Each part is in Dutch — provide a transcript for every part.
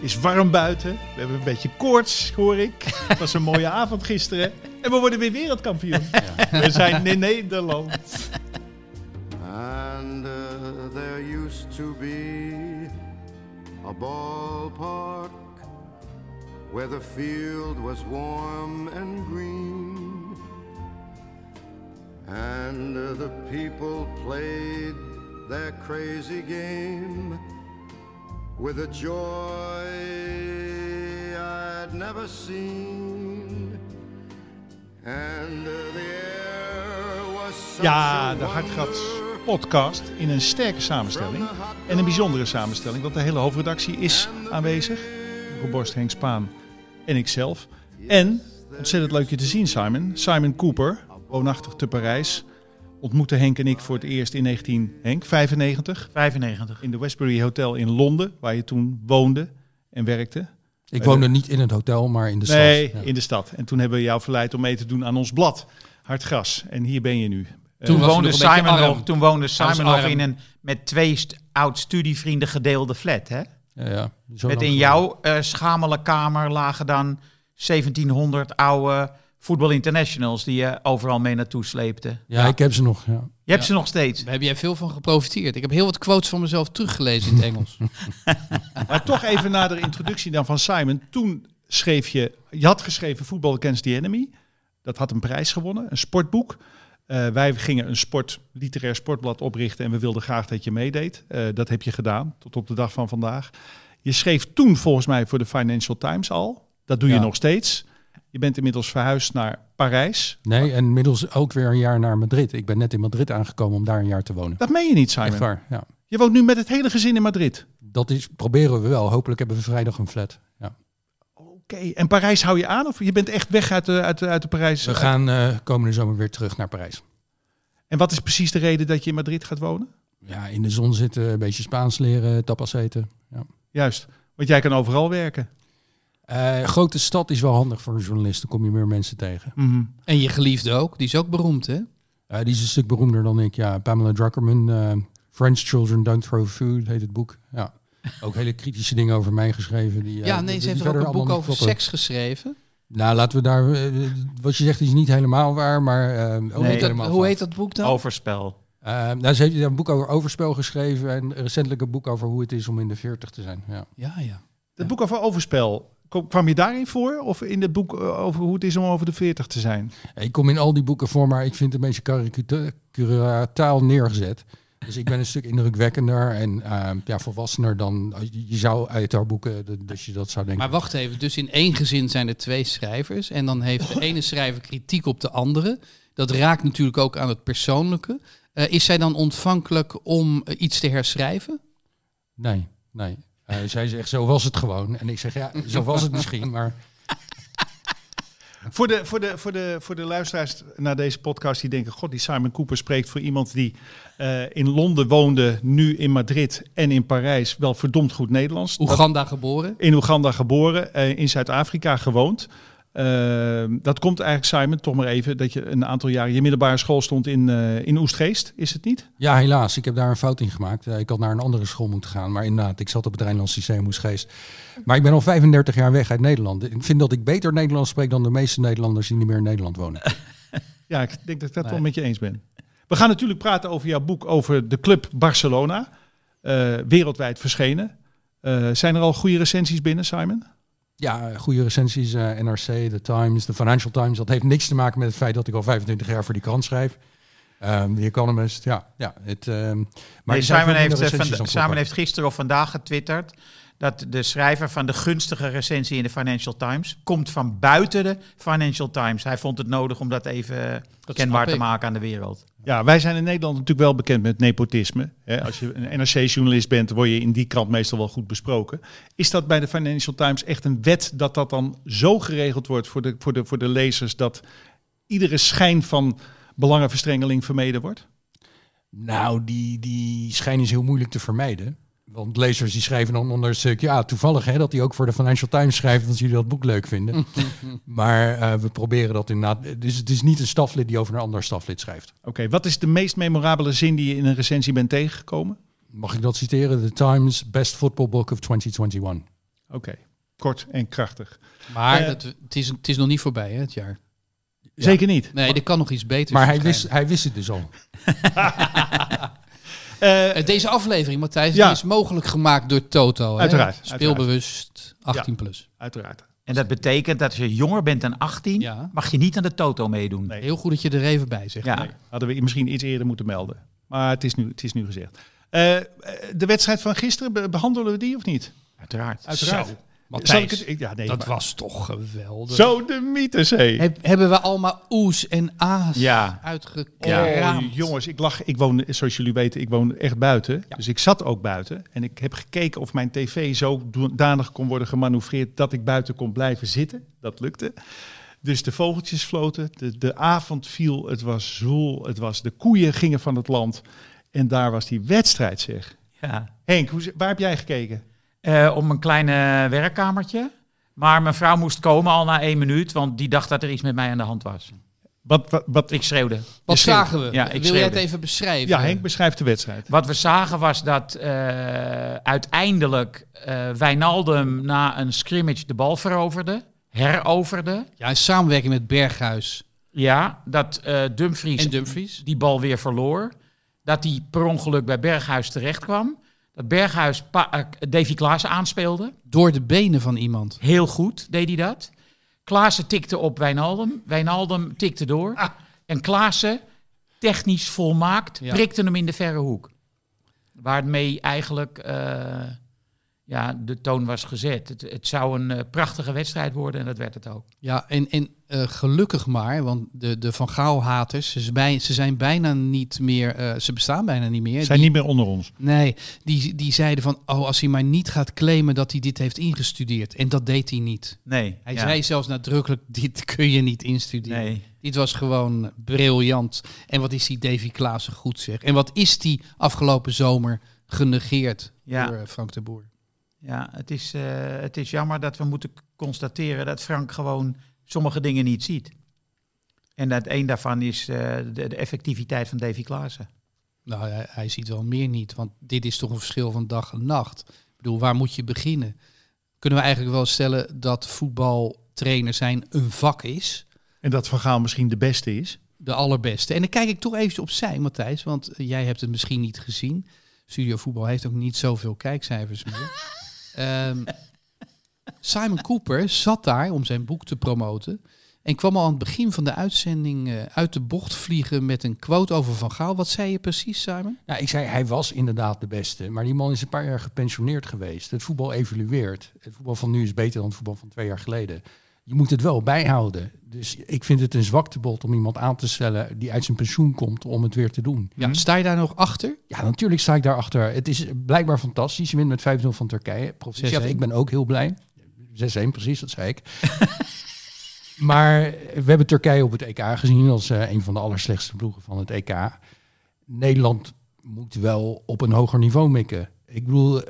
Is warm buiten. We hebben een beetje koorts, hoor ik. Het was een mooie avond gisteren. En we worden weer wereldkampioen. We zijn in Nederland. And uh, there used to be a ballpark where the field was warm and green. And uh, the people played their crazy game with a joy I'd never seen. And uh, the air was Ja, de Hartgrats podcast in een sterke samenstelling. En een bijzondere samenstelling, want de hele hoofdredactie is aanwezig. Hugo Borst, Henk Spaan en ikzelf. En, ontzettend leuk je te zien Simon, Simon Cooper, woonachtig te Parijs. Ontmoette Henk en ik voor het eerst in 1995 95. in de Westbury Hotel in Londen, waar je toen woonde en werkte. Ik woonde niet in het hotel, maar in de nee, stad. Ja. in de stad. En toen hebben we jou verleid om mee te doen aan ons blad, Hartgras. En hier ben je nu. Toen, Eh, was woonde Simon nog, toen woonde Simon nog in een met twee st- oud-studievrienden gedeelde flat. Hè? Ja, ja. Zo Met in jouw eh, schamele kamer lagen dan 1700 oude voetbal internationals die je overal mee naartoe sleepte. Ja, ik heb ze nog. Ja. Je hebt ze nog steeds. Daar heb jij veel van geprofiteerd. Ik heb heel wat quotes van mezelf teruggelezen in het Engels. Maar toch even naar de introductie dan van Simon. Toen schreef je, je had geschreven Football Against the Enemy. Dat had een prijs gewonnen, een sportboek. Eh, wij gingen een sport, literair sportblad oprichten en we wilden graag dat je meedeed. Eh, dat heb je gedaan, tot op de dag van vandaag. Je schreef toen volgens mij voor de Financial Times al. Dat doe je nog steeds. Je bent inmiddels verhuisd naar Parijs. Nee, en inmiddels ook weer een jaar naar Madrid. Ik ben net in Madrid aangekomen om daar een jaar te wonen. Dat meen je niet, Simon. Echt waar, ja. Je woont nu met het hele gezin in Madrid. Dat is, proberen we wel. Hopelijk hebben we vrijdag een flat. Ja. Oké, en Parijs hou je aan of je bent echt weg uit de, uit de, uit de Parijs? We gaan eh, komende zomer weer terug naar Parijs. En wat is precies de reden dat je in Madrid gaat wonen? Ja, in de zon zitten, een beetje Spaans leren, tapas eten. Ja. Juist, want jij kan overal werken. Eh, grote stad is wel handig voor een journalist. Dan kom je meer mensen tegen. Mhm. en je geliefde ook. Die is ook beroemd, hè? Eh, die is een stuk beroemder dan ik. Ja, Pamela Druckerman. eh, French Children Don't Throw Food heet het boek. Ja. Ook hele kritische dingen over mij geschreven. Die, eh, Ja, nee, die ze heeft er ook een boek over seks geschreven. Nou, laten we daar... wat je zegt is niet helemaal waar, maar... ook Nee. niet dat, helemaal hoe heet dat boek dan? Overspel. Eh, nou, ze heeft een boek over overspel geschreven en recentelijk een boek over hoe het is om in de 40 te zijn. Ja. Ja, ja. Het boek over overspel, kwam je daarin voor? Of in het boek eh, over hoe het is om over de 40 te zijn? Ik kom in al die boeken voor, maar ik vind het een beetje karikaturaal neergezet. Dus ik ben een stuk indrukwekkender en eh, ja, volwassener dan je zou uit haar boeken, dat- dat je dat zou denken. Maar wacht even, dus in één gezin zijn er twee schrijvers. En dan heeft de ene schrijver kritiek op de andere. Dat raakt natuurlijk ook aan het persoonlijke. Eh, is zij dan ontvankelijk om eh, iets te herschrijven? Nee, nee. Eh, zij zegt, zo was het gewoon. En ik zeg, ja, zo was het misschien, maar... Voor de, voor, de, voor, de, voor de luisteraars naar deze podcast die denken... God, die Simon Cooper spreekt voor iemand die eh, in Londen woonde... nu in Madrid en in Parijs wel verdomd goed Nederlands. Oeganda geboren. in Oeganda geboren, eh, in Zuid-Afrika gewoond. Eh, dat komt eigenlijk, Simon, toch maar even... dat je een aantal jaren je middelbare school stond in, eh, in Oestgeest. Is het niet? Ja, helaas. Ik heb daar een fout in gemaakt. Eh, ik had naar een andere school moeten gaan. Maar inderdaad, ik zat op het Rijnlands Lyceum Oesgeest. Maar ik ben al 35 jaar weg uit Nederland. Ik vind dat ik beter Nederlands spreek dan de meeste Nederlanders die niet meer in Nederland wonen. Ja, ik denk dat ik dat Nee. wel met je eens ben. We gaan natuurlijk praten over jouw boek over de club Barcelona. eh, wereldwijd verschenen. Zijn er al goede recensies binnen, Simon? Ja, goede recensies, eh, NRC, The Times, The Financial Times. Dat heeft niks te maken met het feit dat ik al 25 jaar voor die krant schrijf. Ehm The Economist, ja. ja het, ehm, maar Nee, zijn Simon, heeft, eh, van- Simon heeft gisteren of vandaag getwitterd dat de schrijver van de gunstige recensie in de Financial Times komt van buiten de Financial Times. Hij vond het nodig om dat even kenbaar te maken aan de wereld. Ja, wij zijn in Nederland natuurlijk wel bekend met nepotisme. Als je een NRC-journalist bent, word je in die krant meestal wel goed besproken. Is dat bij de Financial Times echt een wet dat dat dan zo geregeld wordt voor de, voor de, voor de lezers dat iedere schijn van belangenverstrengeling vermeden wordt? Nou, die, die schijn is heel moeilijk te vermijden. Want lezers die schrijven dan onder een stuk... Ja, toevallig hè, dat hij ook voor de Financial Times schrijft... dat jullie dat boek leuk vinden. maar eh, we proberen dat inderdaad... Dus het is niet een staflid die over een ander staflid schrijft. Oké, wat is de meest memorabele zin die je in een recensie bent tegengekomen? Mag ik dat citeren? The Times Best Football Book of 2021. Oké, kort en krachtig. Maar Eh, dat, het, is, het is nog niet voorbij, hè, het jaar. Zeker niet. Nee, er kan nog iets beters Maar hij wist, hij wist het dus al. Eh, Eh, Deze aflevering, Matthijs, Ja. die is mogelijk gemaakt door Toto. hè? Uiteraard, Speelbewust, 18 plus. uiteraard. En dat betekent dat als je jonger bent dan 18, Ja. mag je niet aan de toto meedoen. Nee. Heel goed dat je er even bij zegt. Ja. Nee, hadden we misschien iets eerder moeten melden. Maar het is nu, het is nu gezegd. Eh, de wedstrijd van gisteren, be- behandelen we die of niet? Uiteraard. Uiteraard. Zo, Zal ik het- ik- ja, nee, dat maar- was toch geweldig. Zo de mythes, hé. Heb- hebben we allemaal oes en a's Ja. uitgekraamd. Oh, jongens, ik lag, ik woon, zoals jullie weten, ik woon echt buiten. Dus ik zat ook buiten. En ik heb gekeken of mijn tv zo danig kon worden gemanoeuvreerd dat ik buiten kon blijven zitten. Dat lukte. Dus de vogeltjes floten, de, de avond viel, het was zwoel, het was, de koeien gingen van het land. En daar was die wedstrijd, zeg. Ja. Henk, hoe, waar heb jij gekeken? Eh, om een kleine werkkamertje. Maar mijn vrouw moest komen al na één minuut, want die dacht dat er iets met mij aan de hand was. Wat, wat, wat, Ik schreeuwde. Wat zagen we? Ja, ik Wil jij schreeuwde. het even beschrijven? ja, Henk beschrijft de wedstrijd. Wat we zagen was dat eh, uiteindelijk eh Wijnaldum na een scrimmage de bal veroverde, heroverde. Ja, in samenwerking met Berghuis Ja, dat eh Dumfries en Dumfries. die bal weer verloor. Dat hij per ongeluk bij Berghuis terecht kwam. Dat Berghuis pa- eh, Davy Klaassen aanspeelde. Door de benen van iemand. Heel goed deed hij dat. Klaassen tikte op Wijnaldum. Wijnaldum tikte door. En Klaassen, technisch volmaakt, Ja. prikte hem in de verre hoek. Waarmee eigenlijk eh, ja, de toon was gezet. Het, het zou een eh, prachtige wedstrijd worden en dat werd het ook. Ja, en, en eh, gelukkig maar, want de, de Van Gaal-haters, ze, bij- ze zijn bijna niet meer, eh, ze bestaan bijna niet meer. Zijn Die- niet meer onder ons. Nee, die, die zeiden van, oh, als hij maar niet gaat claimen dat hij dit heeft ingestudeerd. En dat deed hij niet. Nee, Hij ja. zei zelfs nadrukkelijk, dit kun je niet instuderen. Nee. Dit was gewoon briljant. En wat is die Davy Klaassen goed zeg. En wat is die afgelopen zomer genegeerd Ja. door eh, Frank de Boer. Ja, het is, eh, het is jammer dat we moeten constateren dat Frank gewoon sommige dingen niet ziet. En dat één daarvan is eh, de, de effectiviteit van Davy Klaassen. Nou, hij, hij ziet wel meer niet, want dit is toch een verschil van dag en nacht. Ik bedoel, waar moet je beginnen? Kunnen we eigenlijk wel stellen dat voetbaltrainer zijn een vak is? En dat Van Gaal misschien de beste is. De allerbeste. En dan kijk ik toch even opzij, Matthijs, want jij hebt het misschien niet gezien. Studio Voetbal heeft ook niet zoveel kijkcijfers meer. Ehm, Simon Cooper zat daar om zijn boek te promoten. En kwam al aan het begin van de uitzending eh, uit de bocht vliegen met een quote over Van Gaal. Wat zei je precies, Simon? Nou, ik zei, hij was inderdaad de beste. Maar die man is een paar jaar gepensioneerd geweest. Het voetbal evolueert. Het voetbal van nu is beter dan het voetbal van twee jaar geleden. Je moet het wel bijhouden. Dus ik vind het een zwaktebod om iemand aan te stellen die uit zijn pensioen komt om het weer te doen. Ja, sta je daar nog achter? Ja, natuurlijk sta ik daarachter. Het is blijkbaar fantastisch. Je wint met 5-0 van Turkije. Proficiat. 6-1. Ik ben ook heel blij. 6-1, precies, dat zei ik. maar we hebben Turkije op het EK gezien als eh, een van de allerslechtste ploegen van het EK. Nederland moet wel op een hoger niveau mikken. Ik bedoel,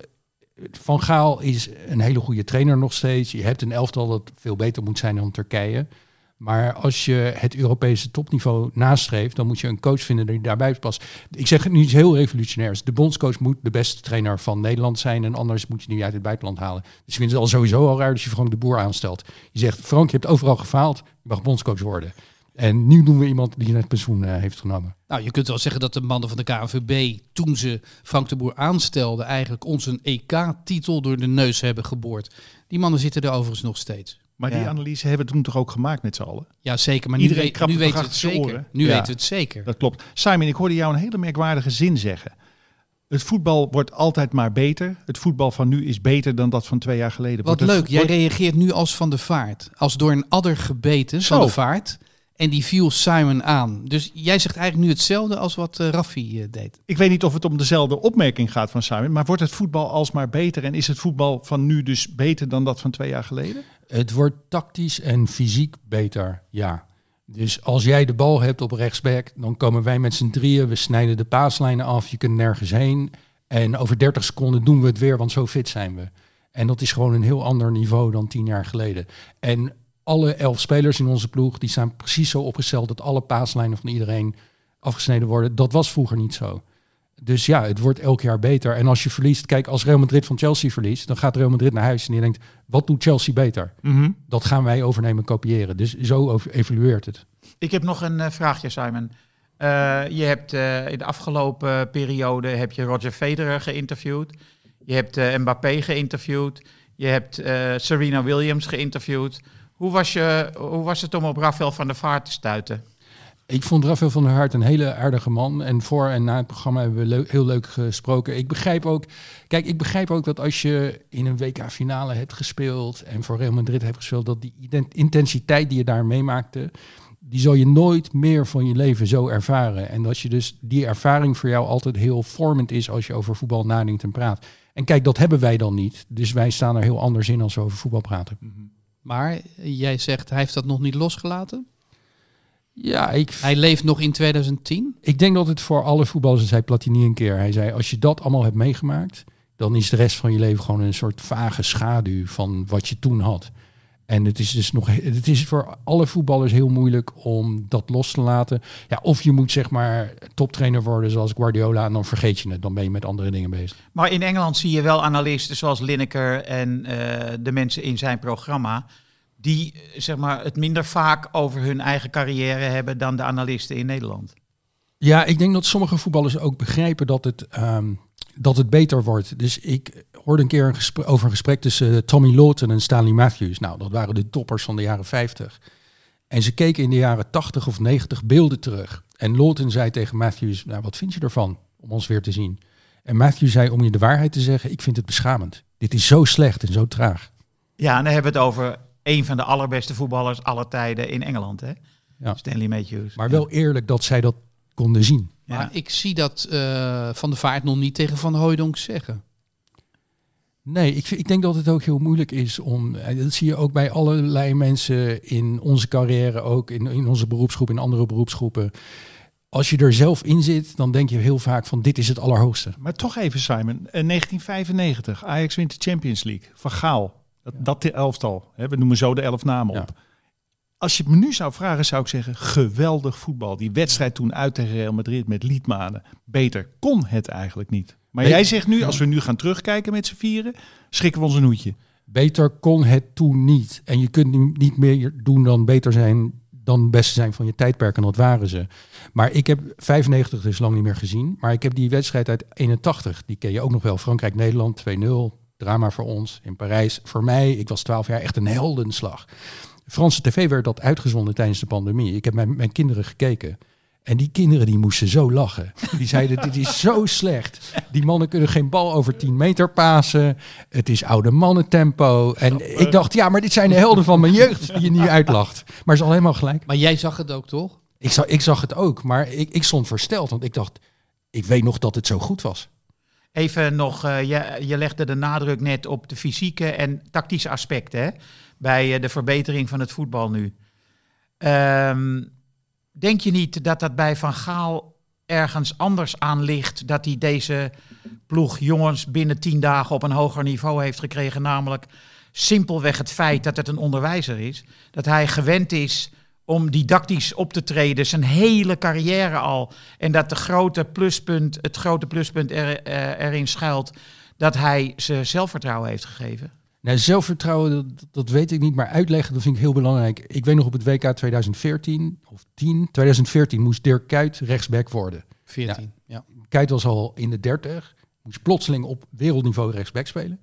Van Gaal is een hele goede trainer nog steeds. Je hebt een elftal dat veel beter moet zijn dan Turkije. Maar als je het Europese topniveau nastreeft, dan moet je een coach vinden die daarbij past. Ik zeg het nu iets heel revolutionairs. De bondscoach moet de beste trainer van Nederland zijn en anders moet je die uit het buitenland halen. Dus vind het al sowieso al raar dat je Frank de Boer aanstelt. Je zegt, Frank, je hebt overal gefaald, je mag bondscoach worden. En nu doen we iemand die net pensioen eh, heeft genomen. Nou, je kunt wel zeggen dat de mannen van de KNVB, toen ze Frank de Boer aanstelden, eigenlijk ons een EK-titel door de neus hebben geboord. Die mannen zitten er overigens nog steeds. Maar die analyse hebben we toen toch ook gemaakt met z'n allen? Ja, zeker. Maar Iedereen nu, weet- krabt nu het weten we toch het zeker. oren? Nu Ja. weten we het zeker. Dat klopt. Simon, ik hoorde jou een hele merkwaardige zin zeggen. Het voetbal wordt altijd maar beter. Het voetbal van nu is beter dan dat van twee jaar geleden. Wat Wordt leuk, jij wordt- reageert nu als van de vaart. Als door een adder gebeten Zo. van de vaart. En die viel Simon aan. Dus jij zegt eigenlijk nu hetzelfde als wat eh, Raffi eh, deed. Ik weet niet of het om dezelfde opmerking gaat van Simon, maar wordt het voetbal alsmaar beter en is het voetbal van nu dus beter dan dat van twee jaar geleden? Het wordt tactisch en fysiek beter, ja. Dus als jij de bal hebt op rechtsback, dan komen wij met z'n drieën. We snijden de paaslijnen af, je kunt nergens heen. En over 30 seconden doen we het weer, want zo fit zijn we. En dat is gewoon een heel ander niveau dan tien jaar geleden. En alle elf spelers in onze ploeg, die zijn precies zo opgesteld dat alle paaslijnen van iedereen afgesneden worden. Dat was vroeger niet zo. Dus ja, het wordt elk jaar beter. En als je verliest, kijk, als Real Madrid van Chelsea verliest, dan gaat Real Madrid naar huis en die denkt, wat doet Chelsea beter? Dat gaan wij overnemen en kopiëren. Dus zo evolueert het. Ik heb nog een eh, vraagje, Simon. Eh, je hebt eh, in de afgelopen periode heb je Roger Federer geïnterviewd. Je hebt Mbappé geïnterviewd. Je hebt eh, Serena Williams geïnterviewd. Hoe was, je, hoe was het om op Rafael van der Vaart te stuiten? Ik vond Rafael van der Hart een hele aardige man. En voor en na het programma hebben we heel leuk gesproken. Ik begrijp ook, kijk, ik begrijp ook dat als je in een WK-finale hebt gespeeld en voor Real Madrid hebt gespeeld, dat die intensiteit die je daar meemaakte, die zal je nooit meer van je leven zo ervaren. En dat je dus die ervaring voor jou altijd heel vormend is als je over voetbal nadenkt en praat. En kijk, dat hebben wij dan niet. Dus wij staan er heel anders in als we over voetbal praten. Maar jij zegt, hij heeft dat nog niet losgelaten. Ja, ik, Hij leeft nog in 2010. Ik denk dat het voor alle voetballers, zei Platini een keer, hij zei, als je dat allemaal hebt meegemaakt, dan is de rest van je leven gewoon een soort vage schaduw van wat je toen had. En het is dus nog, het is voor alle voetballers heel moeilijk om dat los te laten. Ja, of je moet zeg maar toptrainer worden zoals Guardiola en dan vergeet je het, dan ben je met andere dingen bezig. Maar in Engeland zie je wel analisten zoals Lineker en eh, de mensen in zijn programma. Die zeg maar, het minder vaak over hun eigen carrière hebben dan de analisten in Nederland. Ja, ik denk dat sommige voetballers ook begrijpen dat het, ehm, dat het beter wordt. Dus ik hoorde een keer een over een gesprek tussen eh, Tommy Lawton en Stanley Matthews. Nou, dat waren de toppers van de jaren 50. En ze keken in de jaren 80 of 90 beelden terug. En Lawton zei tegen Matthews, nou, wat vind je ervan om ons weer te zien? En Matthews zei, om je de waarheid te zeggen, ik vind het beschamend. Dit is zo slecht en zo traag. Ja, en dan hebben we het over een van de allerbeste voetballers aller tijden in Engeland. Hè? Ja. Stanley Matthews. Maar wel eerlijk dat zij dat konden zien. Ja. Maar ik zie dat eh, Van de Vaart nog niet tegen Van Hooijdonk zeggen. Nee, ik, ik denk dat het ook heel moeilijk is om. eh, Dat zie je ook bij allerlei mensen in onze carrière, ook in, in onze beroepsgroep, in andere beroepsgroepen. Als je er zelf in zit, dan denk je heel vaak van dit is het allerhoogste. Maar toch even Simon, Eh, 1995, Ajax wint de Champions League. Van Gaal, dat, dat de elftal. Hè, we noemen zo de elf namen Ja. op. Als je het me nu zou vragen, zou ik zeggen, geweldig voetbal. Die wedstrijd toen uit tegen Real Madrid met Liedmanen. Beter kon het eigenlijk niet. Maar jij zegt nu, als we nu gaan terugkijken met z'n vieren, schrikken we ons een hoedje. Beter kon het toen niet. En je kunt niet meer doen dan beter zijn dan het beste zijn van je tijdperk. En dat waren ze. Maar ik heb 95 dus lang niet meer gezien. Maar ik heb die wedstrijd uit 81. Die ken je ook nog wel. Frankrijk-Nederland 2-0. Drama voor ons in Parijs. Voor mij, ik was 12 jaar, echt een heldenslag. Franse tv werd dat uitgezonden tijdens de pandemie. Ik heb met mijn kinderen gekeken. En die kinderen die moesten zo lachen. Die zeiden, dit is zo slecht. Die mannen kunnen geen bal over 10 meter pasen. Het is oude mannentempo. En ik dacht, ja, maar dit zijn de helden van mijn jeugd die je nu uitlacht. Maar ze is al helemaal gelijk. Maar jij zag het ook toch? Ik zag, ik zag het ook, maar ik, ik stond versteld. Want ik dacht, ik weet nog dat het zo goed was. Even nog, eh, je, je legde de nadruk net op de fysieke en tactische aspecten hè, bij eh, de verbetering van het voetbal nu. Ehm, denk je niet dat dat bij Van Gaal ergens anders aan ligt, dat hij deze ploeg jongens binnen tien dagen op een hoger niveau heeft gekregen, namelijk simpelweg het feit dat het een onderwijzer is, dat hij gewend is om didactisch op te treden, zijn hele carrière al. En dat de grote pluspunt, het grote pluspunt eh, erin schuilt dat hij ze zelfvertrouwen heeft gegeven. Nou, zelfvertrouwen, dat, dat weet ik niet, maar uitleggen, dat vind ik heel belangrijk. Ik weet nog op het WK 2014 of 10, 2014 moest Dirk Kuyt rechtsback worden. 14. Ja. Kuyt was al in de 30, moest plotseling op wereldniveau rechtsback spelen.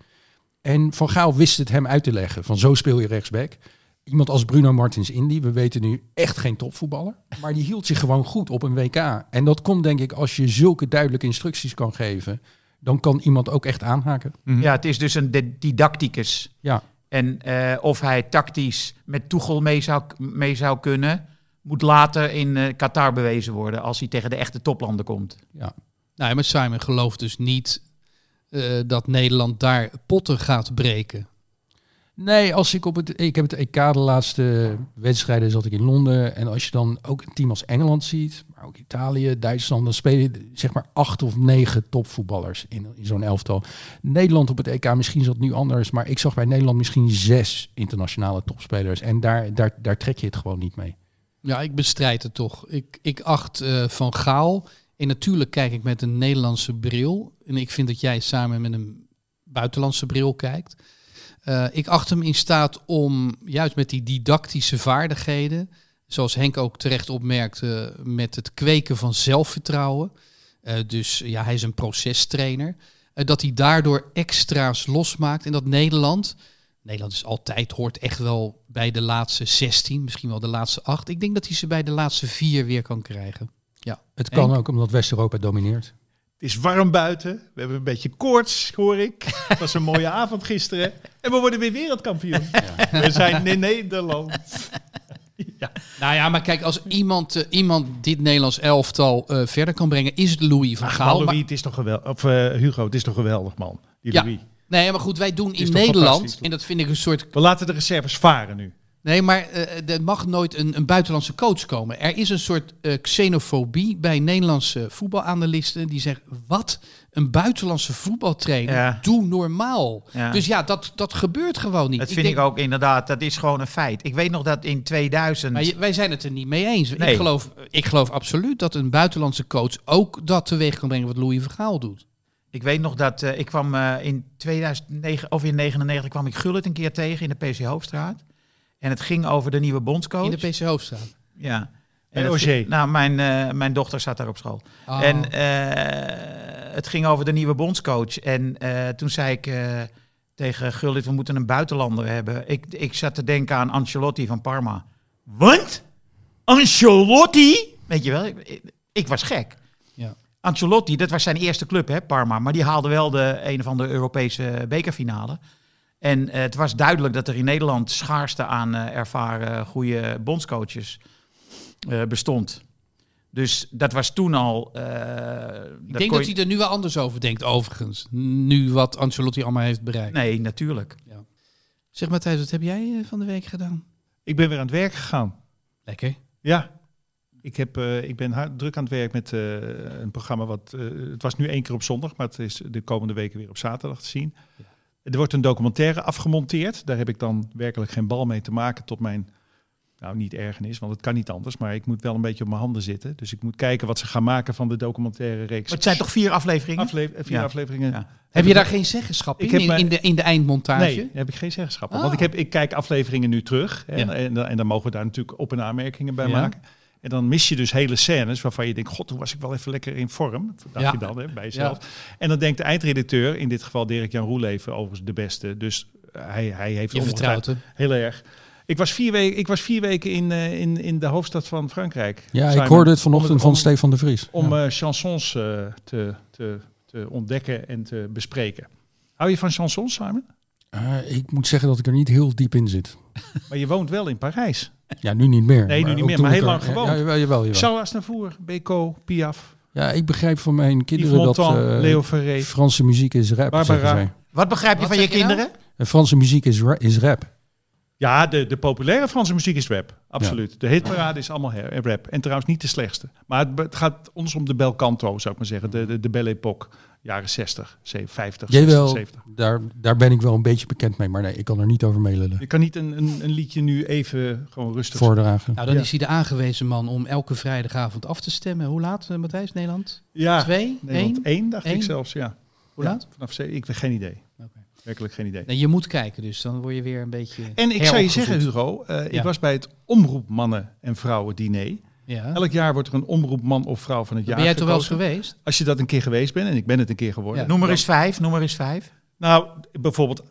En Van Gaal wist het hem uit te leggen, van zo speel je rechtsback. Iemand als Bruno Martins Indy, we weten nu echt geen topvoetballer, maar die hield zich gewoon goed op een WK. En dat komt denk ik als je zulke duidelijke instructies kan geven, dan kan iemand ook echt aanhaken. Ja, het is dus een di- didacticus. Ja, En eh, of hij tactisch met Tuchel mee zou, mee zou kunnen, moet later in eh, Qatar bewezen worden als hij tegen de echte toplanden komt. ja. Nou, ja, maar Simon gelooft dus niet eh, dat Nederland daar potten gaat breken. Nee, als ik op het. Ik heb het EK de laatste wedstrijden zat ik in Londen. En als je dan ook een team als Engeland ziet, maar ook Italië, Duitsland, dan spelen zeg maar acht of negen topvoetballers in, in zo'n elftal. Nederland op het EK, misschien is dat nu anders, maar ik zag bij Nederland misschien zes internationale topspelers. En daar, daar, daar trek je het gewoon niet mee. Ja, ik bestrijd het toch. Ik, ik acht eh, Van Gaal. En natuurlijk kijk ik met een Nederlandse bril. En ik vind dat jij samen met een buitenlandse bril kijkt. Eh, ik acht hem in staat om juist met die didactische vaardigheden, zoals Henk ook terecht opmerkte, met het kweken van zelfvertrouwen. eh, dus ja, hij is een procestrainer. eh, dat hij daardoor extra's losmaakt. En dat Nederland, Nederland is altijd, hoort echt wel bij de laatste 16, misschien wel de laatste 8. Ik denk dat hij ze bij de laatste vier weer kan krijgen. Ja. Het kan Henk? ook omdat West-Europa domineert. Het is warm buiten. We hebben een beetje koorts, hoor ik. Het was een mooie avond gisteren. En we worden weer wereldkampioen. We zijn in Nederland. ja. Nou ja, maar kijk, als iemand, eh, iemand dit Nederlands elftal eh, verder kan brengen, is het Louis van Ach, Gaal. maar Louis, Maar- het is toch geweldig. Of eh, Hugo, het is toch geweldig, man. Die Ja. Louis. nee, maar goed, wij doen in Nederland, en dat vind ik een soort We laten de reserves varen nu. Nee, maar eh, er mag nooit een, een buitenlandse coach komen. Er is een soort eh, xenofobie bij Nederlandse voetbalanalisten. Die zeggen, wat? Een buitenlandse voetbaltrainer? Ja. Doe normaal. Ja. Dus ja, dat, dat gebeurt gewoon niet. Dat vind denk- ik ook inderdaad, dat is gewoon een feit. Ik weet nog dat in 2000... Maar je- wij zijn het er niet mee eens. Nee. Ik, geloof, ik geloof absoluut dat een buitenlandse coach ook dat teweeg kan brengen wat Louis van Gaal doet. Ik weet nog dat eh, ik kwam in 2009 of in 99 kwam ik Gullit een keer tegen in de PC Hoofdstraat. En het ging over de nieuwe bondscoach. In de PC Hoofdstraat. Ja. En ging- Nou, mijn, eh, mijn dochter zat daar op school. Oh. En eh, het ging over de nieuwe bondscoach. En eh, toen zei ik eh, tegen Gullit, we moeten een buitenlander hebben. Ik, ik zat te denken aan Ancelotti van Parma. Wat? Ancelotti? Weet je wel, ik, ik, ik was gek. Ja. Ancelotti, dat was zijn eerste club, hè, Parma. Maar die haalde wel de een of andere Europese bekerfinale. En eh, het was duidelijk dat er in Nederland schaarste aan eh, ervaren goede bondscoaches eh, bestond. Dus dat was toen al. eh, ik denk dat hij er nu wel anders over denkt, overigens. Nu wat Ancelotti allemaal heeft bereikt. Nee, natuurlijk. Zeg Matthijs, wat heb jij van de week gedaan? Ik ben weer aan het werk gegaan. Lekker. Ja. Ik, heb, eh, ik ben hard, druk aan het werk met eh, een programma wat... eh, het was nu één keer op zondag, maar het is de komende weken weer op zaterdag te zien. Er wordt een documentaire afgemonteerd. Daar heb ik dan werkelijk geen bal mee te maken tot mijn... Nou, niet ergernis, want het kan niet anders. Maar ik moet wel een beetje op mijn handen zitten. Dus ik moet kijken wat ze gaan maken van de documentaire reeks. Maar het zijn toch vier afleveringen? Afle- vier Ja. afleveringen. Ja. Heb je daar geen zeggenschap Ik in, heb in, in de, in de eindmontage? Nee, daar heb ik geen zeggenschap. Want ik, heb, ik kijk afleveringen nu terug. Ja. en, en, dan mogen we daar natuurlijk op- en aanmerkingen bij Ja. maken. En dan mis je dus hele scènes waarvan je denkt... God, toen was ik wel even lekker in vorm. Dacht Ja. je dan hè, bij jezelf. En dan denkt de eindredacteur, in dit geval Dirk-Jan Roeleven, overigens de beste. Dus hij, hij heeft Je hem. heel erg. Ik was vier, weken, ik was vier weken in, eh, in, in de hoofdstad van Frankrijk. Ja, Simon. ik hoorde het vanochtend Om- van Stefan de Vries. Om Ja. eh, chansons eh, te, te, te ontdekken en te bespreken. Hou je van chansons, Simon? Eh, ik moet zeggen dat ik er niet heel diep in zit. Maar je woont wel in Parijs. Ja, nu niet meer. Nee, nu niet meer, maar heel lang gewoond. Ja, jawel, jawel, Beko, Piaf, Ja, ik begrijp van mijn kinderen dat eh, Leo Ferré. Franse muziek is rap. Barbara. zeggen zij. Wat begrijp je Wat van je nou? kinderen? En Franse muziek is, ra- is rap. Ja, de, de populaire Franse muziek is rap. Absoluut. De hitparade is allemaal her- rap. En trouwens niet de slechtste. Maar het, het gaat ons om de bel canto, zou ik maar zeggen. De, de, de belle époque. Jaren 60, 50, 60, Jawel, 70. daar, daar ben ik wel een beetje bekend mee. Maar nee, ik kan er niet over meelullen. Je kan niet een, een, een liedje nu even gewoon rustig... Voordragen. Nou, dan Ja. is hij de aangewezen man om elke vrijdagavond af te stemmen. Hoe laat, eh, Matthijs, Nederland? Ja, Twee? Nederland Één? 1 dacht ik Één? zelfs, ja. Hoe Ja, laat? Vanaf zee, ik weet geen idee. Werkelijk geen idee. Nee, je moet kijken, dus dan word je weer een beetje. En ik zou je zeggen. Hugo, eh, ik Ja. was bij het omroepmannen en vrouwen diner. Ja. Elk jaar wordt er een omroepman of vrouw van het jaar Ben jij toch wel eens geweest? Als je dat een keer geweest bent, en ik ben het een keer geworden. Ja. Noem er dan- eens vijf, noem er eens vijf. Nou, bijvoorbeeld,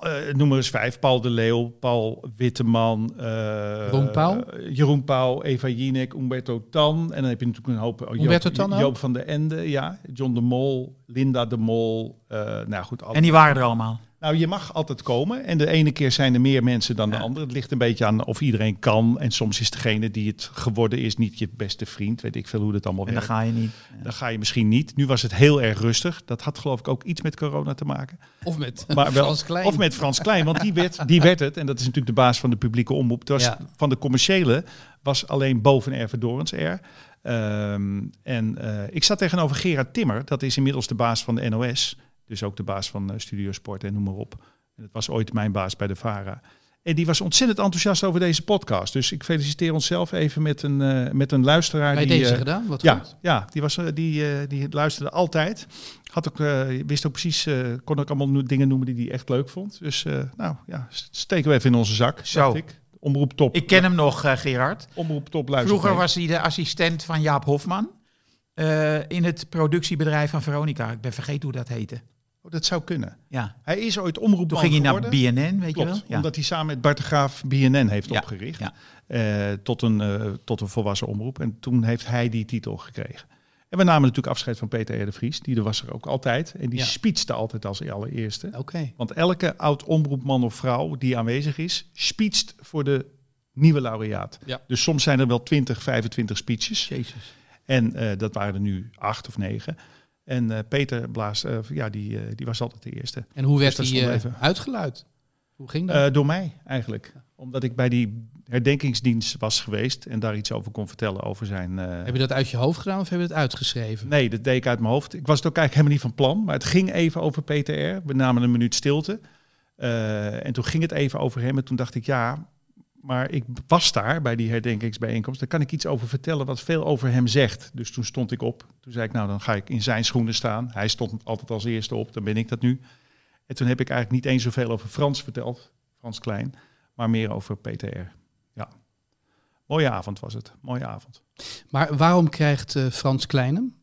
eh, noem er eens vijf. Paul de Leeuw, Paul Witteman. eh, Jeroen Pauw? Jeroen Pauw, Eva Jinek, Umberto Tan. En dan heb je natuurlijk een hoop... oh, Joop- Tan? Joop van de Ende, ja. John de Mol, Linda de Mol. nou goed, alle- En die waren er allemaal. Nou, je mag altijd komen. En de ene keer zijn er meer mensen dan de Ja. andere. Het ligt een beetje aan of iedereen kan. En soms is degene die het geworden is niet je beste vriend. Weet ik veel hoe dat allemaal En dan werkt. ga je niet. Dan ga je misschien niet. Nu was het heel erg rustig. Dat had geloof ik ook iets met corona te maken. Of met Maar wel, Frans Klein? Of met Frans Klein, want die werd, die werd het. En dat is natuurlijk de baas van de publieke omroep. Het was, Ja. Van de commerciële was alleen boven Erve Dorens er. Ehm, en eh, ik zat tegenover Gerard Timmer. Dat is inmiddels de baas van de NOS. Dus ook de baas van eh, Studio Sport en noem maar op. En dat was ooit mijn baas bij de VARA. En die was ontzettend enthousiast over deze podcast. Dus ik feliciteer onszelf even met een, eh, met een luisteraar. Bij die, deze eh, gedaan? Wat ja, goed. ja die, was, die, eh, die luisterde altijd. Had ook, eh, wist ook precies, kon ook allemaal no- dingen noemen die hij echt leuk vond. Dus eh, nou ja, steken we even in onze zak. Zo. dacht Ik. Omroep top. Ik ken hem nog, eh, Gerard. Omroep top luisteren. Vroeger was hij de assistent van Jaap Hofman. eh, in het productiebedrijf van Veronica. Ik ben vergeten hoe dat heette. Oh, dat zou kunnen. Ja. Hij is ooit omroep Toen ging hij naar. BNN, weet Klopt, je wel? Ja. omdat hij samen met Bart de Graaf BNN heeft Ja, opgericht. ja. eh, tot, een, eh, tot een volwassen omroep. En toen heeft hij die titel gekregen. En we namen natuurlijk afscheid van Peter R. de Vries. Die er was er ook altijd. En die Ja. spietste altijd als allereerste. Oké. Want elke oud-omroepman of vrouw die aanwezig is, speecht voor de nieuwe laureaat. Ja. Dus soms zijn er wel 20, 25 speeches. Jezus. En eh, dat waren er nu acht of negen. En eh, Peter Blaas, eh, ja, die, eh, die was altijd de eerste. En hoe werd Dus dat die stond eh, even. uitgeluid? Hoe ging dat? Door mij eigenlijk. Omdat ik bij die herdenkingsdienst was geweest en daar iets over kon vertellen over zijn... eh, heb je dat uit je hoofd gedaan of heb je het uitgeschreven? Nee, dat deed ik uit mijn hoofd. Ik was het ook eigenlijk helemaal niet van plan, maar het ging even over PTR. We namen een minuut stilte. En toen ging het even over hem. En toen dacht ik, ja, maar ik was daar bij die herdenkingsbijeenkomst. Daar kan ik iets over vertellen wat veel over hem zegt. Dus toen stond ik op. Toen zei ik, nou, dan ga ik in zijn schoenen staan. Hij stond altijd als eerste op, dan ben ik dat nu. En toen heb ik eigenlijk niet eens zoveel over Frans verteld, Frans Klein, maar meer over PTR. Ja. Mooie avond was het. Mooie avond. Maar waarom krijgt eh, Frans Klein hem?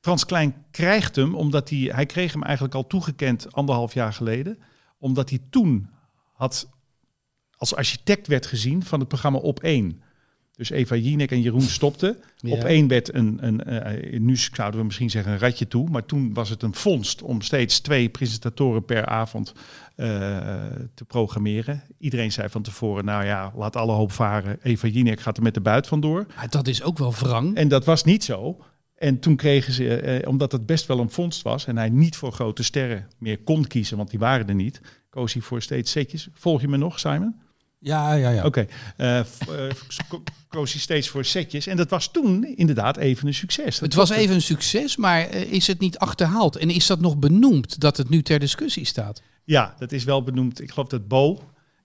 Frans Klein krijgt hem omdat hij, hij kreeg hem eigenlijk al toegekend anderhalf jaar geleden. Omdat hij toen had als architect werd gezien van het programma Op 1. Dus Eva Jinek en Jeroen stopten. Ja. Op 1 werd een, een eh, nu zouden we misschien zeggen een ratje toe. Maar toen was het een vondst om steeds twee presentatoren per avond eh, te programmeren. Iedereen zei van tevoren, nou ja, laat alle hoop varen. Eva Jinek gaat er met de buit vandoor. Maar dat is ook wel wrang. En dat was niet zo. En toen kregen ze, eh, omdat het best wel een vondst was en hij niet voor grote sterren meer kon kiezen, want die waren er niet, koos hij voor steeds setjes. Volg je me nog, Simon? Ja, ja, ja. Oké. Eh, eh, koos hij steeds voor setjes. En dat was toen inderdaad even een succes. Dat Het was even een succes, maar eh, is het niet achterhaald? En is dat nog benoemd dat het nu ter discussie staat? Ja, dat is wel benoemd. Ik geloof dat Bo,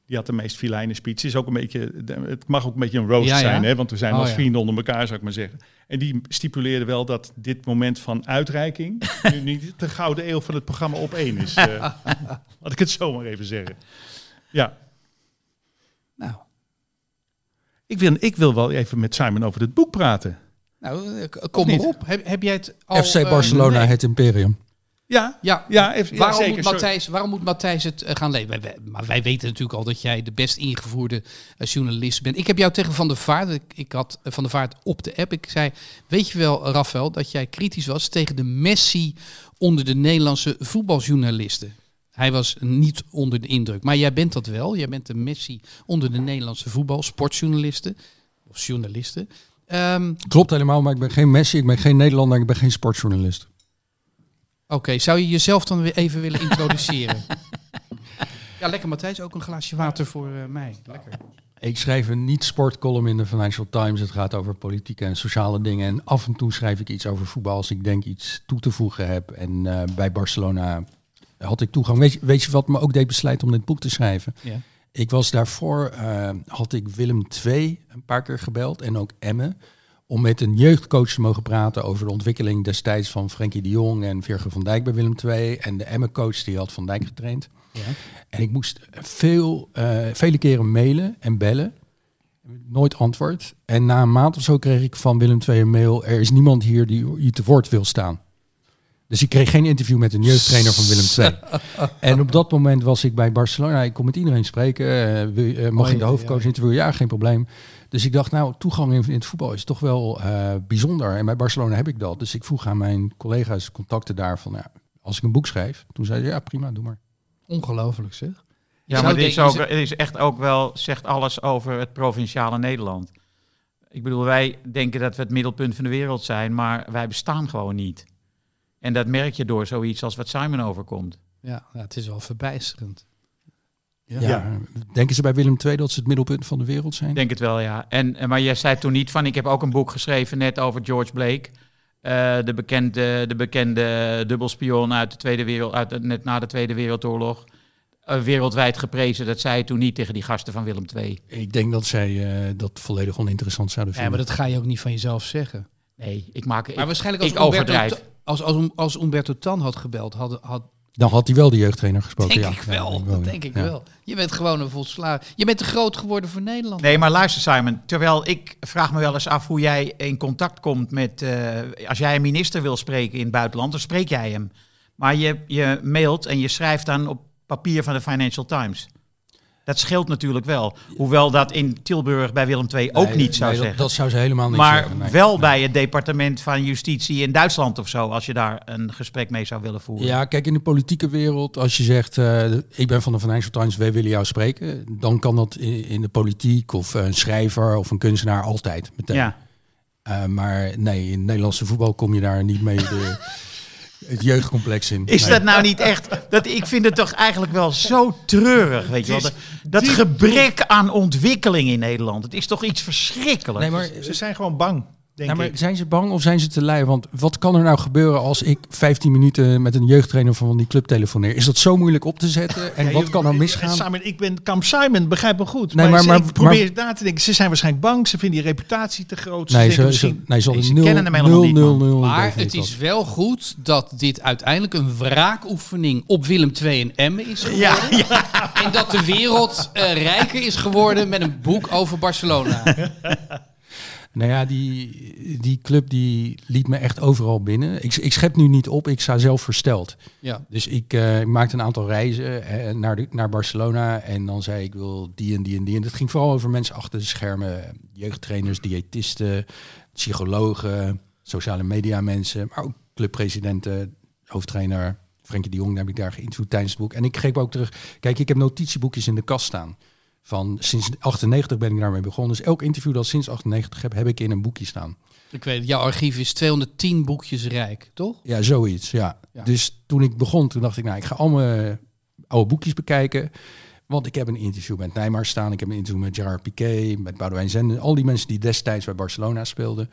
die had de meest filijne speech. Is ook een beetje, het mag ook een beetje een roast Ja, ja. zijn, hè? want we zijn Oh, als ja. vrienden onder elkaar, zou ik maar zeggen. En die stipuleerde wel dat dit moment van uitreiking nu niet de gouden eeuw van het programma op één is. eh laat ik het zo maar even zeggen. Ja, Nou, ik wil, ik wil wel even met Simon over het boek praten. nou eh, kom maar op. Heb, heb jij het al... FC eh, Barcelona, nee. het Imperium. Ja, Ja, ja, even, ja waarom, zeker. moet. Matthijs, waarom moet Matthijs het eh, gaan lezen? Wij, wij- maar wij weten natuurlijk al dat jij de best ingevoerde eh, journalist bent. Ik heb jou tegen Van der Vaart, ik, ik had eh, Van der Vaart op de app. Ik zei, weet je wel, Rafael, dat jij kritisch was tegen de Messi onder de Nederlandse voetbaljournalisten. Hij was niet onder de indruk. Maar jij bent dat wel. Jij bent de Messi onder de Nederlandse voetbal, sportjournalisten. Of journalisten. Ehm, Klopt helemaal, maar ik ben geen Messi, ik ben geen Nederlander, ik ben geen sportjournalist. Oké, zou je jezelf dan weer even willen introduceren? ja, lekker Matthijs. Ook een glaasje water voor eh, mij. Lekker. Ik schrijf een niet-sportcolumn in de Financial Times. Het gaat over politieke en sociale dingen. En af en toe schrijf ik iets over voetbal als ik denk iets toe te voegen heb. En eh, bij Barcelona had ik toegang. Weet je, weet je wat me ook deed besluiten om dit boek te schrijven? Ja. Ik was daarvoor, eh, had ik Willem II een paar keer gebeld en ook Emmen. Om met een jeugdcoach te mogen praten over de ontwikkeling destijds van Frenkie de Jong en Virgil van Dijk bij Willem II. En de Emmen-coach die had Van Dijk getraind. En ik moest veel, eh, vele keren mailen en bellen. Nooit antwoord. En na een maand of zo kreeg ik van Willem II een mail. Er is niemand hier die u te woord wil staan. Dus ik kreeg geen interview met een jeugdtrainer van Willem II. en op dat moment was ik bij Barcelona. Ik kon met iedereen spreken. Eh, eh, mag ik de hoofdcoach ja. interviewen? Ja, geen probleem. Dus ik dacht, nou, toegang in, in het voetbal is toch wel eh, bijzonder. En bij Barcelona heb ik dat. Dus ik vroeg aan mijn collega's, contacten daar, van ja, als ik een boek schrijf. Toen zeiden ze, ja, prima, doe maar. Ongelooflijk zeg. Ja, zou maar dit is, ook, het is echt ook wel, zegt alles over het provinciale Nederland. Ik bedoel, wij denken dat we het middelpunt van de wereld zijn, maar wij bestaan gewoon niet. En dat merk je door zoiets als wat Simon overkomt. Ja, ja, het is wel verbijsterend. Ja. Denken ze bij Willem II dat ze het middelpunt van de wereld zijn? Denk het wel, ja. En, en- maar jij zei toen niet van, ik heb ook een boek geschreven net over George Blake. Eh, de, bekende, de bekende dubbelspion uit de Tweede Wereld, uit, net na de Tweede Wereldoorlog. Eh, wereldwijd geprezen, dat zei je toen niet tegen die gasten van Willem II. Ik denk dat zij eh, dat volledig oninteressant zouden Ja, vinden. maar dat ga je ook niet van jezelf zeggen. Nee, ik maak... Maar ik, waarschijnlijk als ik Umberto, overdrijf. Als, als, als Umberto Tan had gebeld, had, had Dan had hij wel de jeugdtrainer gesproken. denk ja. ik wel. Ja, dat ja. denk ik Ja. wel. Je bent gewoon een volslagen. Je bent te groot geworden voor Nederland. Nee, maar luister Simon, terwijl ik vraag me wel eens af hoe jij in contact komt met, eh, als jij een minister wil spreken in het buitenland, dan spreek jij hem. Maar je, je mailt en je schrijft dan op papier van de Financial Times. Dat scheelt natuurlijk wel. Hoewel dat in Tilburg bij Willem II ook Nee, niet zou nee, dat- zeggen. Dat, zou ze helemaal niet maar zeggen. nee. wel bij het departement van justitie in Duitsland of zo, als je daar een gesprek mee zou willen voeren. Ja, kijk, in de politieke wereld, als je zegt, eh, ik ben van de Financial Times, wij willen jou spreken, dan kan dat in, in de politiek of een schrijver of een kunstenaar altijd meteen. ja. Eh, maar nee, in Nederlandse voetbal kom je daar niet mee de, het jeugdcomplex in. Is Nee. dat nou niet echt? Dat, ik vind het toch eigenlijk wel zo treurig, weet je wel. Dat, dat gebrek aan ontwikkeling in Nederland. Het is toch iets verschrikkelijks. Nee, maar, Ze zijn gewoon bang, denk nou, maar ik. zijn ze bang of zijn ze te lui? Want wat kan er nou gebeuren als ik 15 minuten met een jeugdtrainer van die club telefoneer? Is dat zo moeilijk op te zetten? En Ja, wat je- kan er misgaan? Simon, ik ben Kamp Simon, begrijp me goed. Nee, maar, maar- ze- maar- ik probeer maar- na te denken. Ze zijn waarschijnlijk bang. Ze vinden die reputatie te groot. Ze Nee, ze, misschien... ze, nee, ze hadden ze nul, kennen hem helemaal nul, niet, nul, Maar het is wel goed dat dit uiteindelijk een wraakoefening op Willem II en Emmen is geworden. Ja, ja. En dat de wereld eh, rijker is geworden met een boek over Barcelona. Nou ja, die, die club die liet me echt overal binnen. Ik, ik schep nu niet op, ik sta zelf versteld. Ja. Dus ik eh, maakte een aantal reizen eh, naar, de, naar Barcelona. En dan zei ik, wil die en die en die. En het ging vooral over mensen achter de schermen. Jeugdtrainers, diëtisten, psychologen, sociale media mensen. Maar ook clubpresidenten, hoofdtrainer Frenkie de Jong heb ik daar geïnterviewd tijdens het boek. En ik greep ook terug. Kijk, ik heb notitieboekjes in de kast staan. Van sinds 98 ben ik daarmee begonnen. Dus elk interview dat ik sinds 98 heb, heb ik in een boekje staan. Ik weet, jouw archief is 210 boekjes rijk, toch? Ja, zoiets, ja. Ja. Dus toen ik begon, toen dacht ik, nou, ik ga al mijn oude boekjes bekijken. Want ik heb een interview met Neymar staan. Ik heb een interview met Gerard Piqué, met Boudewijn Zenden. Al die mensen die destijds bij Barcelona speelden.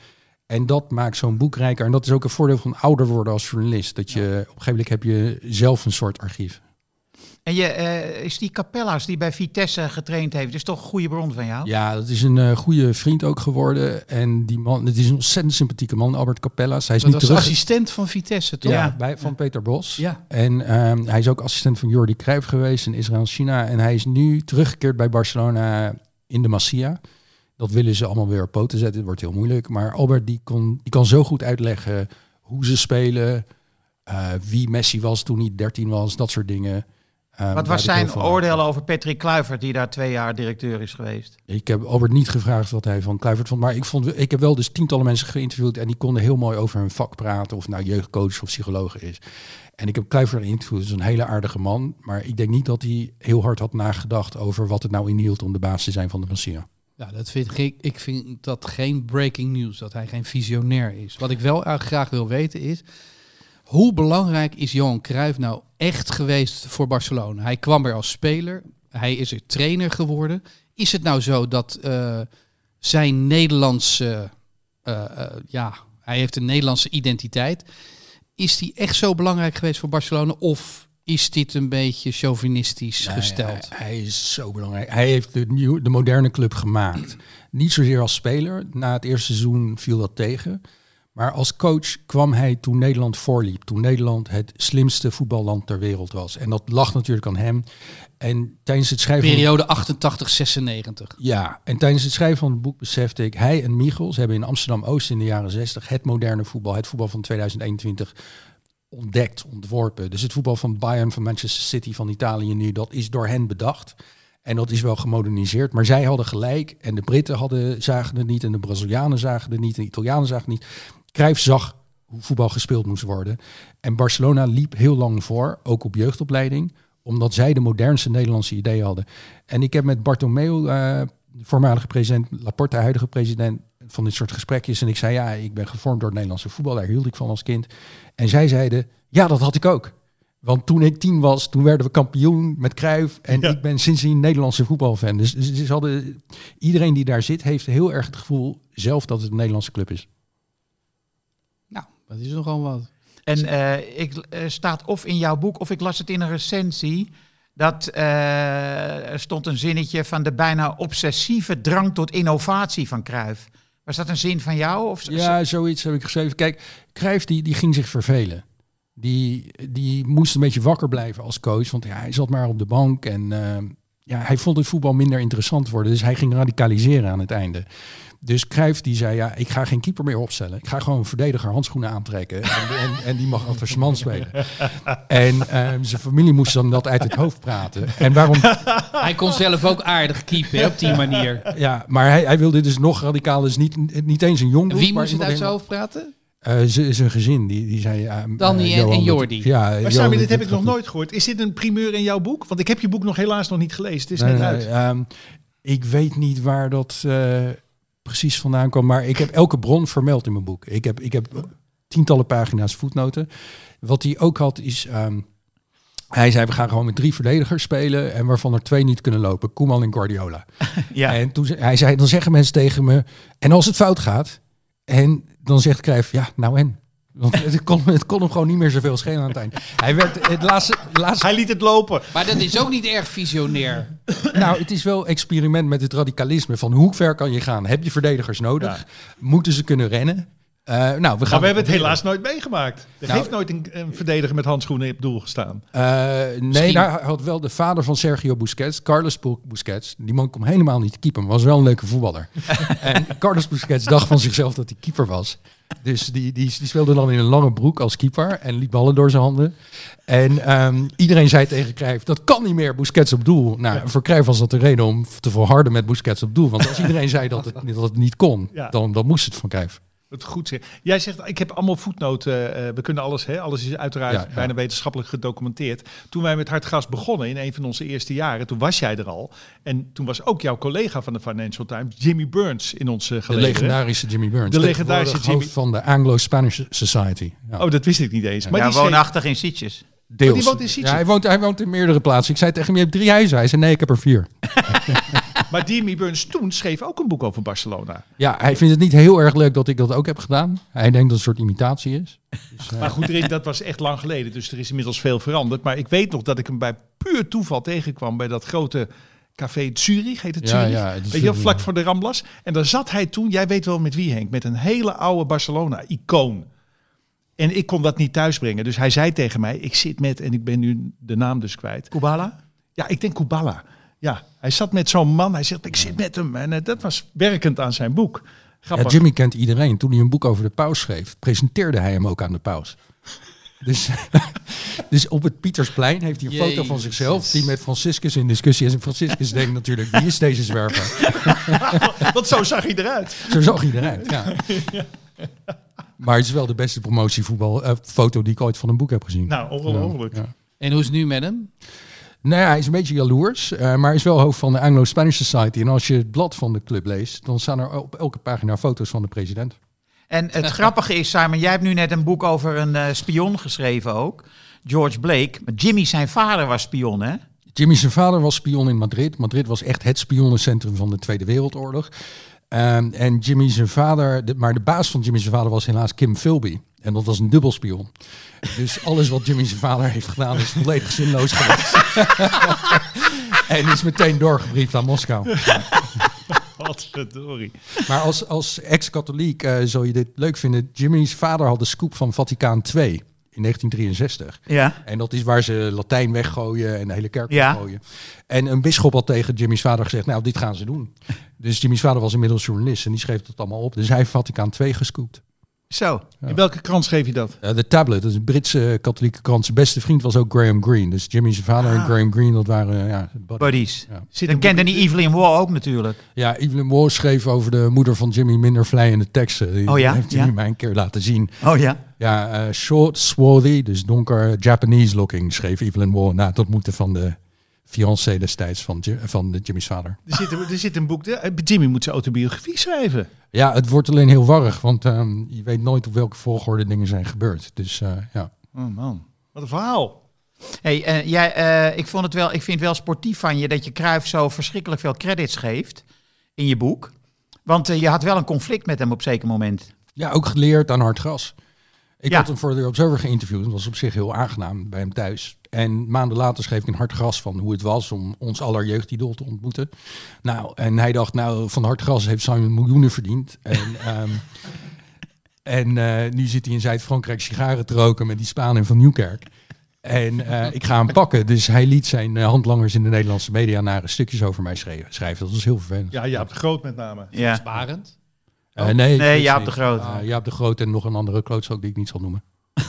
En dat maakt zo'n boek rijker. En dat is ook een voordeel van ouder worden als journalist. Dat je op een gegeven moment heb je zelf een soort archief. En je, eh, is die Capellas die bij Vitesse getraind heeft, is toch een goede bron van jou? Ja, dat is een eh, goede vriend ook geworden. En die man, het is een ontzettend sympathieke man, Albert Capellas. Hij is Dat niet was terug. assistent van Vitesse, toch? Ja, Ja. bij, van Peter Bos. Ja. En ehm, hij is ook assistent van Jordi Cruijff geweest in Israël en China. En hij is nu teruggekeerd bij Barcelona in de Masia. Dat willen ze allemaal weer op poten zetten. Het wordt heel moeilijk. Maar Albert die, kon, die kan zo goed uitleggen hoe ze spelen. eh, wie Messi was toen hij 13 was. Dat soort dingen. Ehm, Wat was zijn oordeel over Patrick Kluivert, die daar twee jaar directeur is geweest? Ik heb Albert niet gevraagd wat hij van Kluivert vond. Maar ik, vond, ik heb wel dus tientallen mensen geïnterviewd. En die konden heel mooi over hun vak praten. Of nou jeugdcoach of psycholoog is. En ik heb Kluivert geïnterviewd. Dat is een hele aardige man. Maar ik denk niet dat hij heel hard had nagedacht over wat het nou inhield om de baas te zijn van de Masia. Ja, dat vind ik, ik vind dat geen breaking news, dat hij geen visionair is. Wat ik wel eh, graag wil weten is, hoe belangrijk is Johan Cruijff nou echt geweest voor Barcelona? Hij kwam er als speler, hij is er trainer geworden. Is het nou zo dat eh, zijn Nederlandse, eh, eh, ja, hij heeft een Nederlandse identiteit. Is die echt zo belangrijk geweest voor Barcelona? Of is dit een beetje chauvinistisch Nee, gesteld? Hij, hij is zo belangrijk. Hij heeft de, nieuw, de moderne club gemaakt. Niet zozeer als speler. Na het eerste seizoen viel dat tegen. Maar als coach kwam hij toen Nederland voorliep. Toen Nederland het slimste voetballand ter wereld was. En dat lag natuurlijk aan hem. En tijdens het schrijven... Periode 88-96. ja, en tijdens het schrijven van het boek besefte ik, hij en Michels hebben in Amsterdam-Oost in de jaren 60 het moderne voetbal, het voetbal van 2021 ontdekt, ontworpen. Dus het voetbal van Bayern, van Manchester City, van Italië nu, dat is door hen bedacht. En dat is wel gemoderniseerd. Maar zij hadden gelijk. En de Britten hadden, zagen het niet. En de Brazilianen zagen het niet. En de Italianen zagen het niet. Cruijff zag hoe voetbal gespeeld moest worden. En Barcelona liep heel lang voor, ook op jeugdopleiding. Omdat zij de modernste Nederlandse ideeën hadden. En ik heb met Bartomeu, de voormalige president, Laporta, huidige president, van dit soort gesprekjes. En ik zei, ja, ik ben gevormd door het Nederlandse voetbal. Daar hield ik van als kind. En zij zeiden, ja, dat had ik ook. Want toen ik tien was, toen werden we kampioen met Cruijff. En Ja. ik ben sindsdien Nederlandse voetbalfan. Dus, dus, dus hadden, iedereen die daar zit, heeft heel erg het gevoel zelf dat het een Nederlandse club is. Dat is nogal wat. En eh, ik eh, staat of in jouw boek of ik las het in een recensie. Dat eh, er stond een zinnetje van de bijna obsessieve drang tot innovatie van Cruijff. Was dat een zin van jou? Of Ja, zoiets heb ik geschreven. Kijk, Cruijff die, die ging zich vervelen. Die, die moest een beetje wakker blijven als coach. Want ja, hij zat maar op de bank en ja, hij vond het voetbal minder interessant worden. Dus hij ging radicaliseren aan het einde. Dus Cruijff die zei, ja, ik ga geen keeper meer opstellen. Ik ga gewoon een verdediger handschoenen aantrekken. En, en, en die mag achter zijn man spelen. En eh, zijn familie moest dan dat uit het hoofd praten. En waarom Hij kon zelf ook aardig keepen hè, op die manier. Ja, maar hij, hij wilde dus nog radicaal, dus niet, niet eens een jong Wie moest het uit zijn hoofd praten? Eh, z- zijn gezin, die, die zei... ja, Danny eh, en- Johan, en dat- Jordi. Ja, Maar dit heb ik nog goed. nooit gehoord. Is dit een primeur in jouw boek? Want ik heb je boek nog helaas nog niet gelezen. Het is Nee, net nee, uit. ehm, ik weet niet waar dat eh, precies vandaan kwam, maar ik heb elke bron vermeld in mijn boek. Ik heb, ik heb tientallen pagina's voetnoten. Wat hij ook had is... ehm, hij zei, we gaan gewoon met drie verdedigers spelen en waarvan er twee niet kunnen lopen. Koeman en Guardiola. Ja. En toen ze- hij zei, dan zeggen mensen tegen me, en als het fout gaat, en dan zegt Cruijff, ja, nou en? Want het kon, het kon hem gewoon niet meer zoveel schelen aan het eind. Hij werd het laatste, laatste Hij liet het lopen. Maar dat is ook niet erg visionair. nou, het is wel experiment met het radicalisme van hoe ver kan je gaan? Heb je verdedigers nodig? Moeten ze kunnen rennen? Eh, nou, we gaan Maar we hebben het proberen. helaas nooit meegemaakt. Er Nou- heeft nooit een, een verdediger met handschoenen op doel gestaan. Eh, nee, daar had wel de vader van Sergio Busquets, Carlos Bu- Busquets. Die man kon helemaal niet keeper, maar was wel een leuke voetballer. en Carlos Busquets dacht van zichzelf dat hij keeper was. Dus die, die, die speelde dan in een lange broek als keeper en liet ballen door zijn handen. En ehm, iedereen zei tegen Cruijff, dat kan niet meer, Busquets op doel. Nou, voor Cruijff was dat de reden om te volharden met Busquets op doel. Want als iedereen zei dat het, dat het niet kon, Ja. dan, dan moest het van Cruijff. Het goed zeg. Jij zegt, ik heb allemaal voetnoten. eh, we kunnen alles, hè? alles is uiteraard Ja, ja. bijna wetenschappelijk gedocumenteerd. Toen wij met Hartgras begonnen in een van onze eerste jaren, toen was jij er al. En toen was ook jouw collega van de Financial Times, Jimmy Burns, in ons uh, De legendarische Jimmy Burns. De legendarische Jimmy- hoofd van de Anglo-Spanish Society. Ja. Oh, dat wist ik niet eens. Maar ja, die woonachtig in Sietjes. Deels. die woont in Sitges? Ja, hij woont, hij woont in meerdere plaatsen. Ik zei tegen hem, je hebt drie huizen. Hij zei, nee, ik heb er vier. maar Jimmy Burns toen schreef ook een boek over Barcelona. Ja, hij vindt het niet heel erg leuk dat ik dat ook heb gedaan. Hij denkt dat het een soort imitatie is. Dus, eh, Maar goed, dat was echt lang geleden, dus er is inmiddels veel veranderd. Maar ik weet nog dat ik hem bij puur toeval tegenkwam bij dat grote café Zurich, heet het Ja, Zurich? ja, het weet je vlak voor de Ramblas. En daar zat hij toen, jij weet wel met wie Henk, met een hele oude Barcelona-icoon. En ik kon dat niet thuisbrengen. Dus hij zei tegen mij, ik zit met, en ik ben nu de naam dus kwijt. Kubala? Ja, ik denk Kubala. Ja, hij zat met zo'n man, hij zegt, ik zit met hem. En eh, dat was werkend aan zijn boek. ja. Jimmy kent iedereen. Toen hij een boek over de paus schreef, presenteerde hij hem ook aan de paus. Dus, dus op het Pietersplein heeft hij een foto van zichzelf die met Franciscus in discussie is. En Franciscus denkt natuurlijk, wie is deze zwerver? Want zo zag hij eruit. Zo zag hij eruit, ja. Maar het is wel de beste promotievoetbal eh, foto die ik ooit van een boek heb gezien. Nou, ongelooflijk. Ja. En hoe is het nu met hem? Nou ja, hij is een beetje jaloers, eh, maar is wel hoofd van de Anglo-Spanish Society. En als je het blad van de club leest, dan staan er op elke pagina foto's van de president. En het grappige is, Simon, jij hebt nu net een boek over een eh, spion geschreven ook. George Blake. Maar Jimmy, zijn vader, was spion, hè? Jimmy zijn vader was spion in Madrid. Madrid was echt het spionnencentrum van de Tweede Wereldoorlog. Ehm, en Jimmy zijn vader, de, maar de baas van Jimmy zijn vader was helaas Kim Philby. En dat was een dubbelspion. Dus alles wat Jimmy zijn vader heeft gedaan is volledig zinloos geweest. en is meteen doorgebriefd aan Moskou. Wat verdorie. Maar als, als ex-katholiek eh zul je dit leuk vinden. Jimmy's vader had de scoop van Vaticaan II in 1963. Ja. En dat is waar ze Latijn weggooien en de hele kerk Ja. weggooien. En een bisschop had tegen Jimmy's vader gezegd, nou, dit gaan ze doen. Dus Jimmy's vader was inmiddels journalist en die schreef het allemaal op. Dus hij heeft Vaticaan II gescoopt. Zo. In welke krant schreef je dat? Eh, De Tablet, dat is een Britse katholieke krant. Zijn beste vriend was ook Graham Greene. Dus Jimmy's vader en Ah. Graham Greene, dat waren eh, ja, buddies. Ja. Zit Dan kende die Evelyn Waugh ook natuurlijk. Ja, Evelyn Waugh schreef over de moeder van Jimmy minder vlijende teksten. Die Oh ja? heeft Jimmy Ja. mij een keer laten zien. Oh ja. Ja, eh, short, swarthy, dus donker, Japanese looking, schreef Evelyn Waugh. Nou, dat moeten van de fiancé destijds van, van Jimmy's vader. Er zit, er zit een boek. de- Jimmy moet zijn autobiografie schrijven. Ja, het wordt alleen heel warrig, want ehm, je weet nooit op welke volgorde dingen zijn gebeurd. Dus eh, ja. Oh man, wat een verhaal. Hey, eh, jij, eh, ik, vond het wel, ik vind het wel sportief van je dat je Cruijff zo verschrikkelijk veel credits geeft in je boek. Want eh, je had wel een conflict met hem op zeker moment. ja, ook geleerd aan hard gras. Ik Ja. had hem voor de Observer geïnterviewd. Dat was op zich heel aangenaam bij hem thuis. En maanden later schreef ik een hard gras van hoe het was om ons aller jeugdidool te ontmoeten. Nou, en hij dacht, nou, van hard gras heeft Simon miljoenen verdiend. En, ehm, en eh, nu zit hij in Zuid-Frankrijk sigaren te roken met die Spanen van Nieuwkerk. En eh, ik ga hem pakken. Dus hij liet zijn eh, handlangers in de Nederlandse media nare stukjes over mij schrijven. Dat was heel vervelend. Ja, de Groot met name. Ja. Sparend. Eh, nee, Oh. Nee, Frits Jaap niet. de Groot. Eh, Jaap de Groot en nog een andere klootzak die ik niet zal noemen.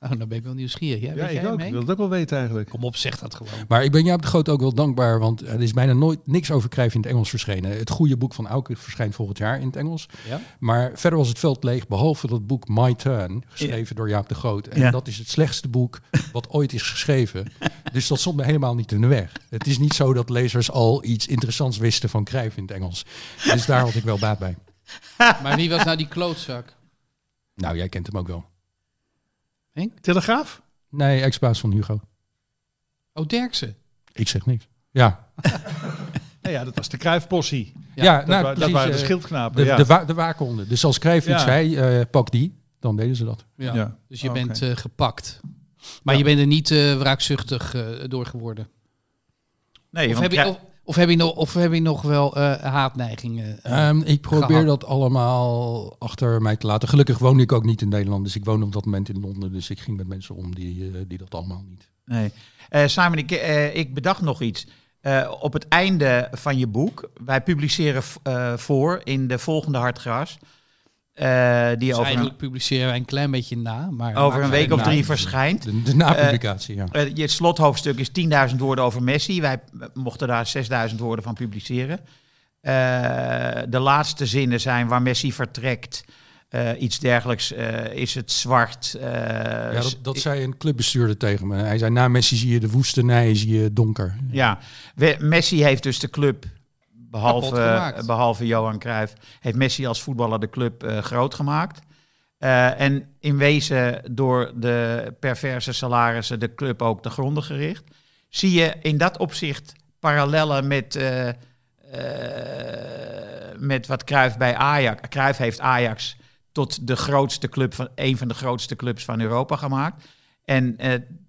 Oh, dan ben ik wel nieuwsgierig. Ja, Ja, weet ik jij ook. Ik wil het ook wel weten eigenlijk. Kom op, zeg dat gewoon. Maar ik ben Jaap de Groot ook wel dankbaar, want er is bijna nooit niks over Cruijff in het Engels verschenen. Het goede boek van Auke verschijnt volgend jaar in het Engels. Ja? Maar verder was het veld leeg, behalve dat boek My Turn, geschreven door Jaap de Groot. En Ja. dat is het slechtste boek wat ooit is geschreven. Dus dat stond me helemaal niet in de weg. Het is niet zo dat lezers al iets interessants wisten van Cruijff in het Engels. Dus daar had ik wel baat bij. Maar wie was nou die klootzak? Nou, jij kent hem ook wel. Telegraaf? Nee, ex-baas van Hugo. Oh, Derksen. Ik zeg niks. Ja, Nou ja, dat was de Kruifpossie. ja, Dat, nou, wa- dat waren de eh, schildknapen. de, ja. de, wa- de waakhonden. Dus als Cruijff iets Ja. zei, eh, pak die, dan deden ze dat. Ja. Ja. Dus je Oké. bent eh, gepakt. Maar Ja. je bent er niet eh wraakzuchtig eh, door geworden. Nee, Of want heb, je, of, of, heb je nog, of heb je nog wel eh, haatneigingen? eh? Ehm, ik probeer gehad. dat allemaal achter mij te laten. Gelukkig woonde ik ook niet in Nederland, dus ik woonde op dat moment in Londen. Dus ik ging met mensen om die, eh, die dat allemaal niet. Nee. Eh, Simon, ik, ik bedacht nog iets. Eh, op het einde van je boek, wij publiceren eh, voor in de volgende Hartgras. Eh die Dus over, eigenlijk publiceren wij een klein beetje na. Maar een, over een week of na- drie verschijnt. De, de napublicatie, ja. Eh, je slothoofdstuk is 10.000 woorden over Messi. Wij eh, mochten daar 6.000 woorden van publiceren. Eh, de laatste zinnen zijn waar Messi vertrekt. eh, iets dergelijks. eh, is het zwart? eh, ja dat, dat zei een clubbestuurder tegen me. Hij zei, na Messi zie je de woestenij, zie je donker. Ja, We- Messi heeft dus de club, behalve, behalve Johan Cruijff, heeft Messi als voetballer de club eh, groot gemaakt. Eh, en in wezen door de perverse salarissen de club ook te gronden gericht. Zie je in dat opzicht parallellen met, eh, met wat Cruijff bij Ajax... Cruijff heeft Ajax tot de grootste club van een van de grootste clubs van Europa gemaakt. En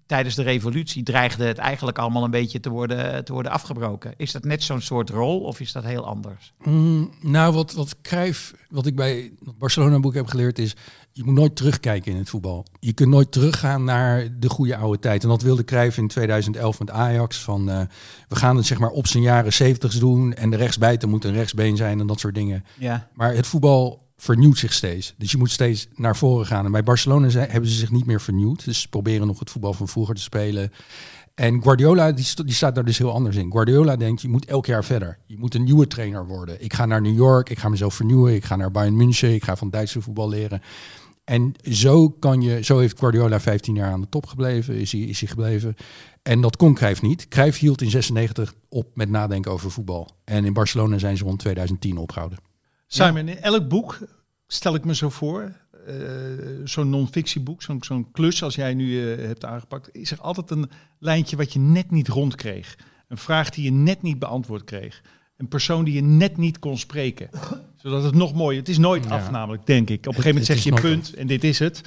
tijdens de revolutie dreigde het eigenlijk allemaal een beetje te worden, te worden afgebroken. Is dat net zo'n soort rol of is dat heel anders? Mm, nou, wat, wat Cruijff, wat ik bij het Barcelona-boek heb geleerd is... je moet nooit terugkijken in het voetbal. Je kunt nooit teruggaan naar de goede oude tijd. En dat wilde Cruijff in 2011 met Ajax. Van, eh, we gaan het zeg maar op zijn jaren 70 doen... en de rechtsbijter moet een rechtsbeen zijn en dat soort dingen. Ja, Maar het voetbal vernieuwt zich steeds. Dus je moet steeds naar voren gaan. En bij Barcelona zijn, hebben ze zich niet meer vernieuwd. Dus ze proberen nog het voetbal van vroeger te spelen. En Guardiola, die, die staat daar dus heel anders in. Guardiola denkt, je moet elk jaar verder. Je moet een nieuwe trainer worden. Ik ga naar New York, ik ga mezelf vernieuwen. Ik ga naar Bayern München, ik ga van Duitse voetbal leren. En zo, kan je, zo heeft Guardiola 15 jaar aan de top gebleven, is hij, is hij gebleven. En dat kon Cruijff niet. Cruijff hield in 96 op met nadenken over voetbal. En in Barcelona zijn ze rond 2010 opgehouden. Simon, in elk boek stel ik me zo voor, eh, zo'n non-fictieboek, zo'n zo'n klus als jij nu eh, hebt aangepakt, is er altijd een lijntje wat je net niet rondkreeg. Een vraag die je net niet beantwoord kreeg. Een persoon die je net niet kon spreken. Zodat het nog mooier... Het is nooit Ja. af namelijk, denk ik. Op een gegeven moment zeg je punt en dit is het.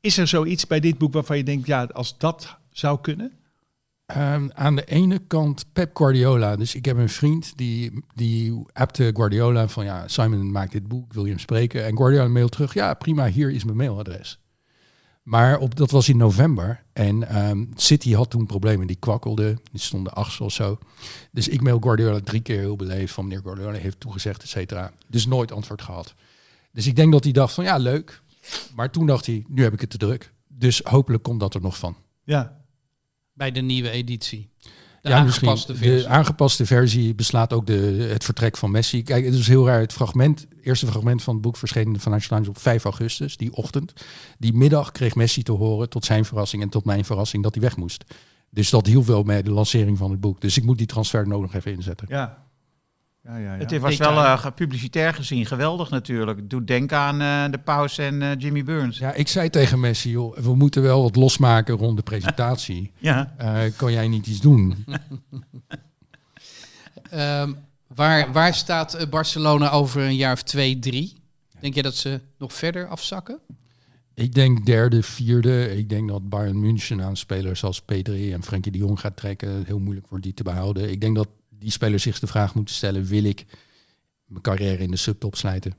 Is er zoiets bij dit boek waarvan je denkt... ja, als dat zou kunnen... Ehm, aan de ene kant Pep Guardiola. Dus ik heb een vriend die, die appte Guardiola van ja, Simon maakt dit boek, wil je hem spreken? En Guardiola mailt terug, ja prima, hier is mijn mailadres. Maar op, dat was in november en ehm, City had toen problemen, die kwakkelden, die stonden achtste of zo. Dus ik mail Guardiola drie keer heel beleefd van meneer Guardiola heeft toegezegd, et cetera. Dus nooit antwoord gehad. Dus ik denk dat hij dacht van ja, leuk. Maar toen dacht hij, nu heb ik het te druk. Dus hopelijk komt dat er nog van. Ja, Bij de nieuwe editie. De ja, misschien. aangepaste versie. De aangepaste versie beslaat ook de, het vertrek van Messi. Kijk, het is heel raar. Het fragment, het eerste fragment van het boek verscheen in de Financial Times op 5 augustus, die ochtend. Die middag kreeg Messi te horen, tot zijn verrassing en tot mijn verrassing, dat hij weg moest. Dus dat hielp wel met de lancering van het boek. Dus ik moet die transfer nog even inzetten. ja. Ja, ja, ja. Het was wel eh, ge- publicitair gezien geweldig natuurlijk. Het doet denken aan eh, de Paus en eh, Jimmy Burns. Ja, ik zei tegen Messi, joh, we moeten wel wat losmaken rond de presentatie. Ja. Eh, kan jij niet iets doen? Ehm, waar, waar staat Barcelona over een jaar of twee, drie? Denk je dat ze nog verder afzakken? Ik denk derde, vierde. Ik denk dat Bayern München aan spelers als P3 en Frenkie de Jong gaat trekken. Heel moeilijk wordt die te behouden. Ik denk dat die spelers zich de vraag moeten stellen: wil ik mijn carrière in de subtop slijten?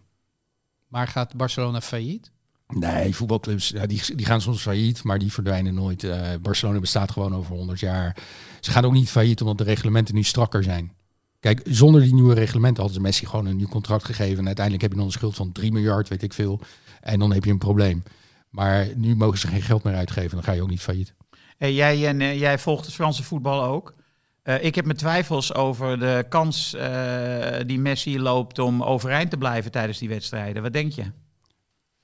Maar gaat Barcelona failliet? Nee, voetbalclubs ja, die, die gaan soms failliet, maar die verdwijnen nooit. Eh, Barcelona bestaat gewoon over 100 jaar. Ze gaan ook niet failliet omdat de reglementen nu strakker zijn. Kijk, zonder die nieuwe reglementen hadden ze Messi gewoon een nieuw contract gegeven. En uiteindelijk heb je dan een schuld van 3 miljard, weet ik veel. En dan heb je een probleem. Maar nu mogen ze geen geld meer uitgeven, dan ga je ook niet failliet. Hey, jij, en, eh, jij volgt het Franse voetbal ook. Eh, ik heb mijn twijfels over de kans eh, die Messi loopt om overeind te blijven tijdens die wedstrijden. Wat denk je?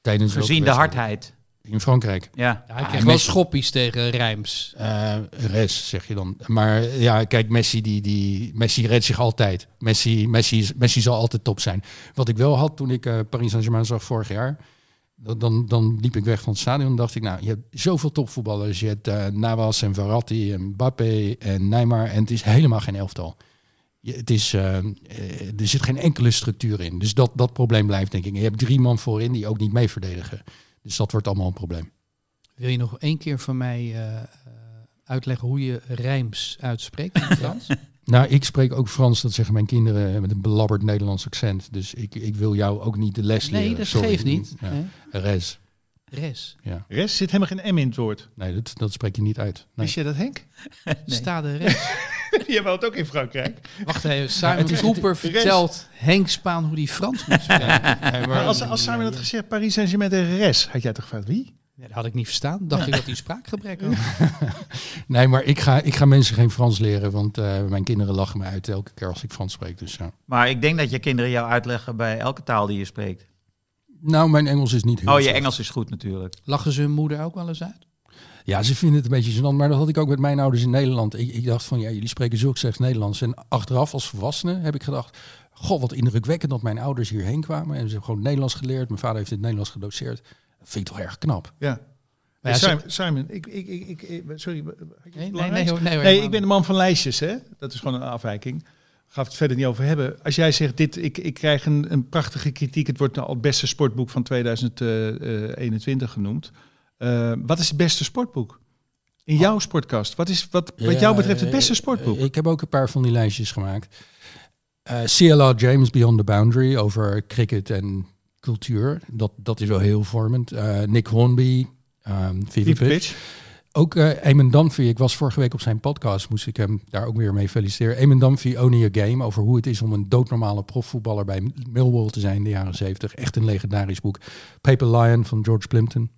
Tijdens Gezien de hardheid. In Frankrijk. Ja. Ja, hij Ah, kreeg wel Messi- schoppies tegen Rijms. Eh res, zeg je dan. Maar ja, kijk, Messi, die, die, Messi redt zich altijd. Messi, Messi, Messi zal altijd top zijn. Wat ik wel had toen ik eh, Paris Saint-Germain zag vorig jaar... Dan, dan, dan liep ik weg van het stadion en dacht ik... nou, je hebt zoveel topvoetballers. Je hebt eh, Navas en Verratti en Mbappé en Neymar... en het is helemaal geen elftal. Je, het is, eh, er zit geen enkele structuur in. Dus dat, dat probleem blijft, denk ik. Je hebt drie man voorin die ook niet mee verdedigen. Dus dat wordt allemaal een probleem. Wil je nog één keer van mij eh, uitleggen hoe je Rijms uitspreekt in het Frans? Nou, ik spreek ook Frans, dat zeggen mijn kinderen met een belabberd Nederlands accent. Dus ik, ik wil jou ook niet de les leren. nee, dat Sorry. geeft niet. Ja. Nee. Res. Res. Ja. Rest zit helemaal geen M in het woord. Nee, dat, dat spreek je niet uit. Nee. Wist je dat, Henk? Sta de res. Je woont ook in Frankrijk. Wacht even, Simon het is- Cooper het- vertelt Henk Spaan hoe die Frans moet spreken. Nee, Maar als, als Simon had gezegd Paris Saint-Germain tegen Res, had jij toch gevraagd wie? Ja, dat had ik niet verstaan. Dacht ik dat hij spraakgebrek had. nee, maar ik ga, ik ga mensen geen Frans leren, want eh, mijn kinderen lachen me uit elke keer als ik Frans spreek. Dus, ja. Maar ik denk dat je kinderen jou uitleggen bij elke taal die je spreekt. Nou, mijn Engels is niet heel Oh, je slecht. Engels is goed natuurlijk. Lachen ze hun moeder ook wel eens uit? Ja, ze vinden het een beetje gênant, maar dat had ik ook met mijn ouders in Nederland. Ik, ik dacht van, ja, jullie spreken zulk slecht Nederlands. En achteraf als volwassene heb ik gedacht, god, wat indrukwekkend dat mijn ouders hierheen kwamen. En ze hebben gewoon Nederlands geleerd. Mijn vader heeft in het Nederlands gedoseerd. Dat vind ik toch erg knap. Ja. Ja, Simon, Simon, ik, ik, ik, ik, ik- sorry. Nee, nee, nee, hoor, nee, hoor, Nee, helemaal ik ben de man van lijstjes, hè? Dat is gewoon een afwijking. We het verder niet over hebben. Als jij zegt, dit, ik, ik krijg een, een prachtige kritiek. Het wordt nou al het beste sportboek van 2021 genoemd. Eh, wat is het beste sportboek? In jouw sportkast. Wat is wat, wat jou betreft het beste Eh, sportboek? eh, Ik heb ook een paar van die lijstjes gemaakt. Eh CLR James Beyond the Boundary over cricket en cultuur. Dat, dat is wel heel vormend. Eh, Nick Hornby, um, Pitch. Ook uh, Eamon Dunphy, ik was vorige week op zijn podcast, moest ik hem daar ook weer mee feliciteren. Eamon Dunphy, Only a Game, over hoe het is om een doodnormale profvoetballer bij Millwall te zijn in de jaren 70. Echt een legendarisch boek. Paper Lion van George Plimpton.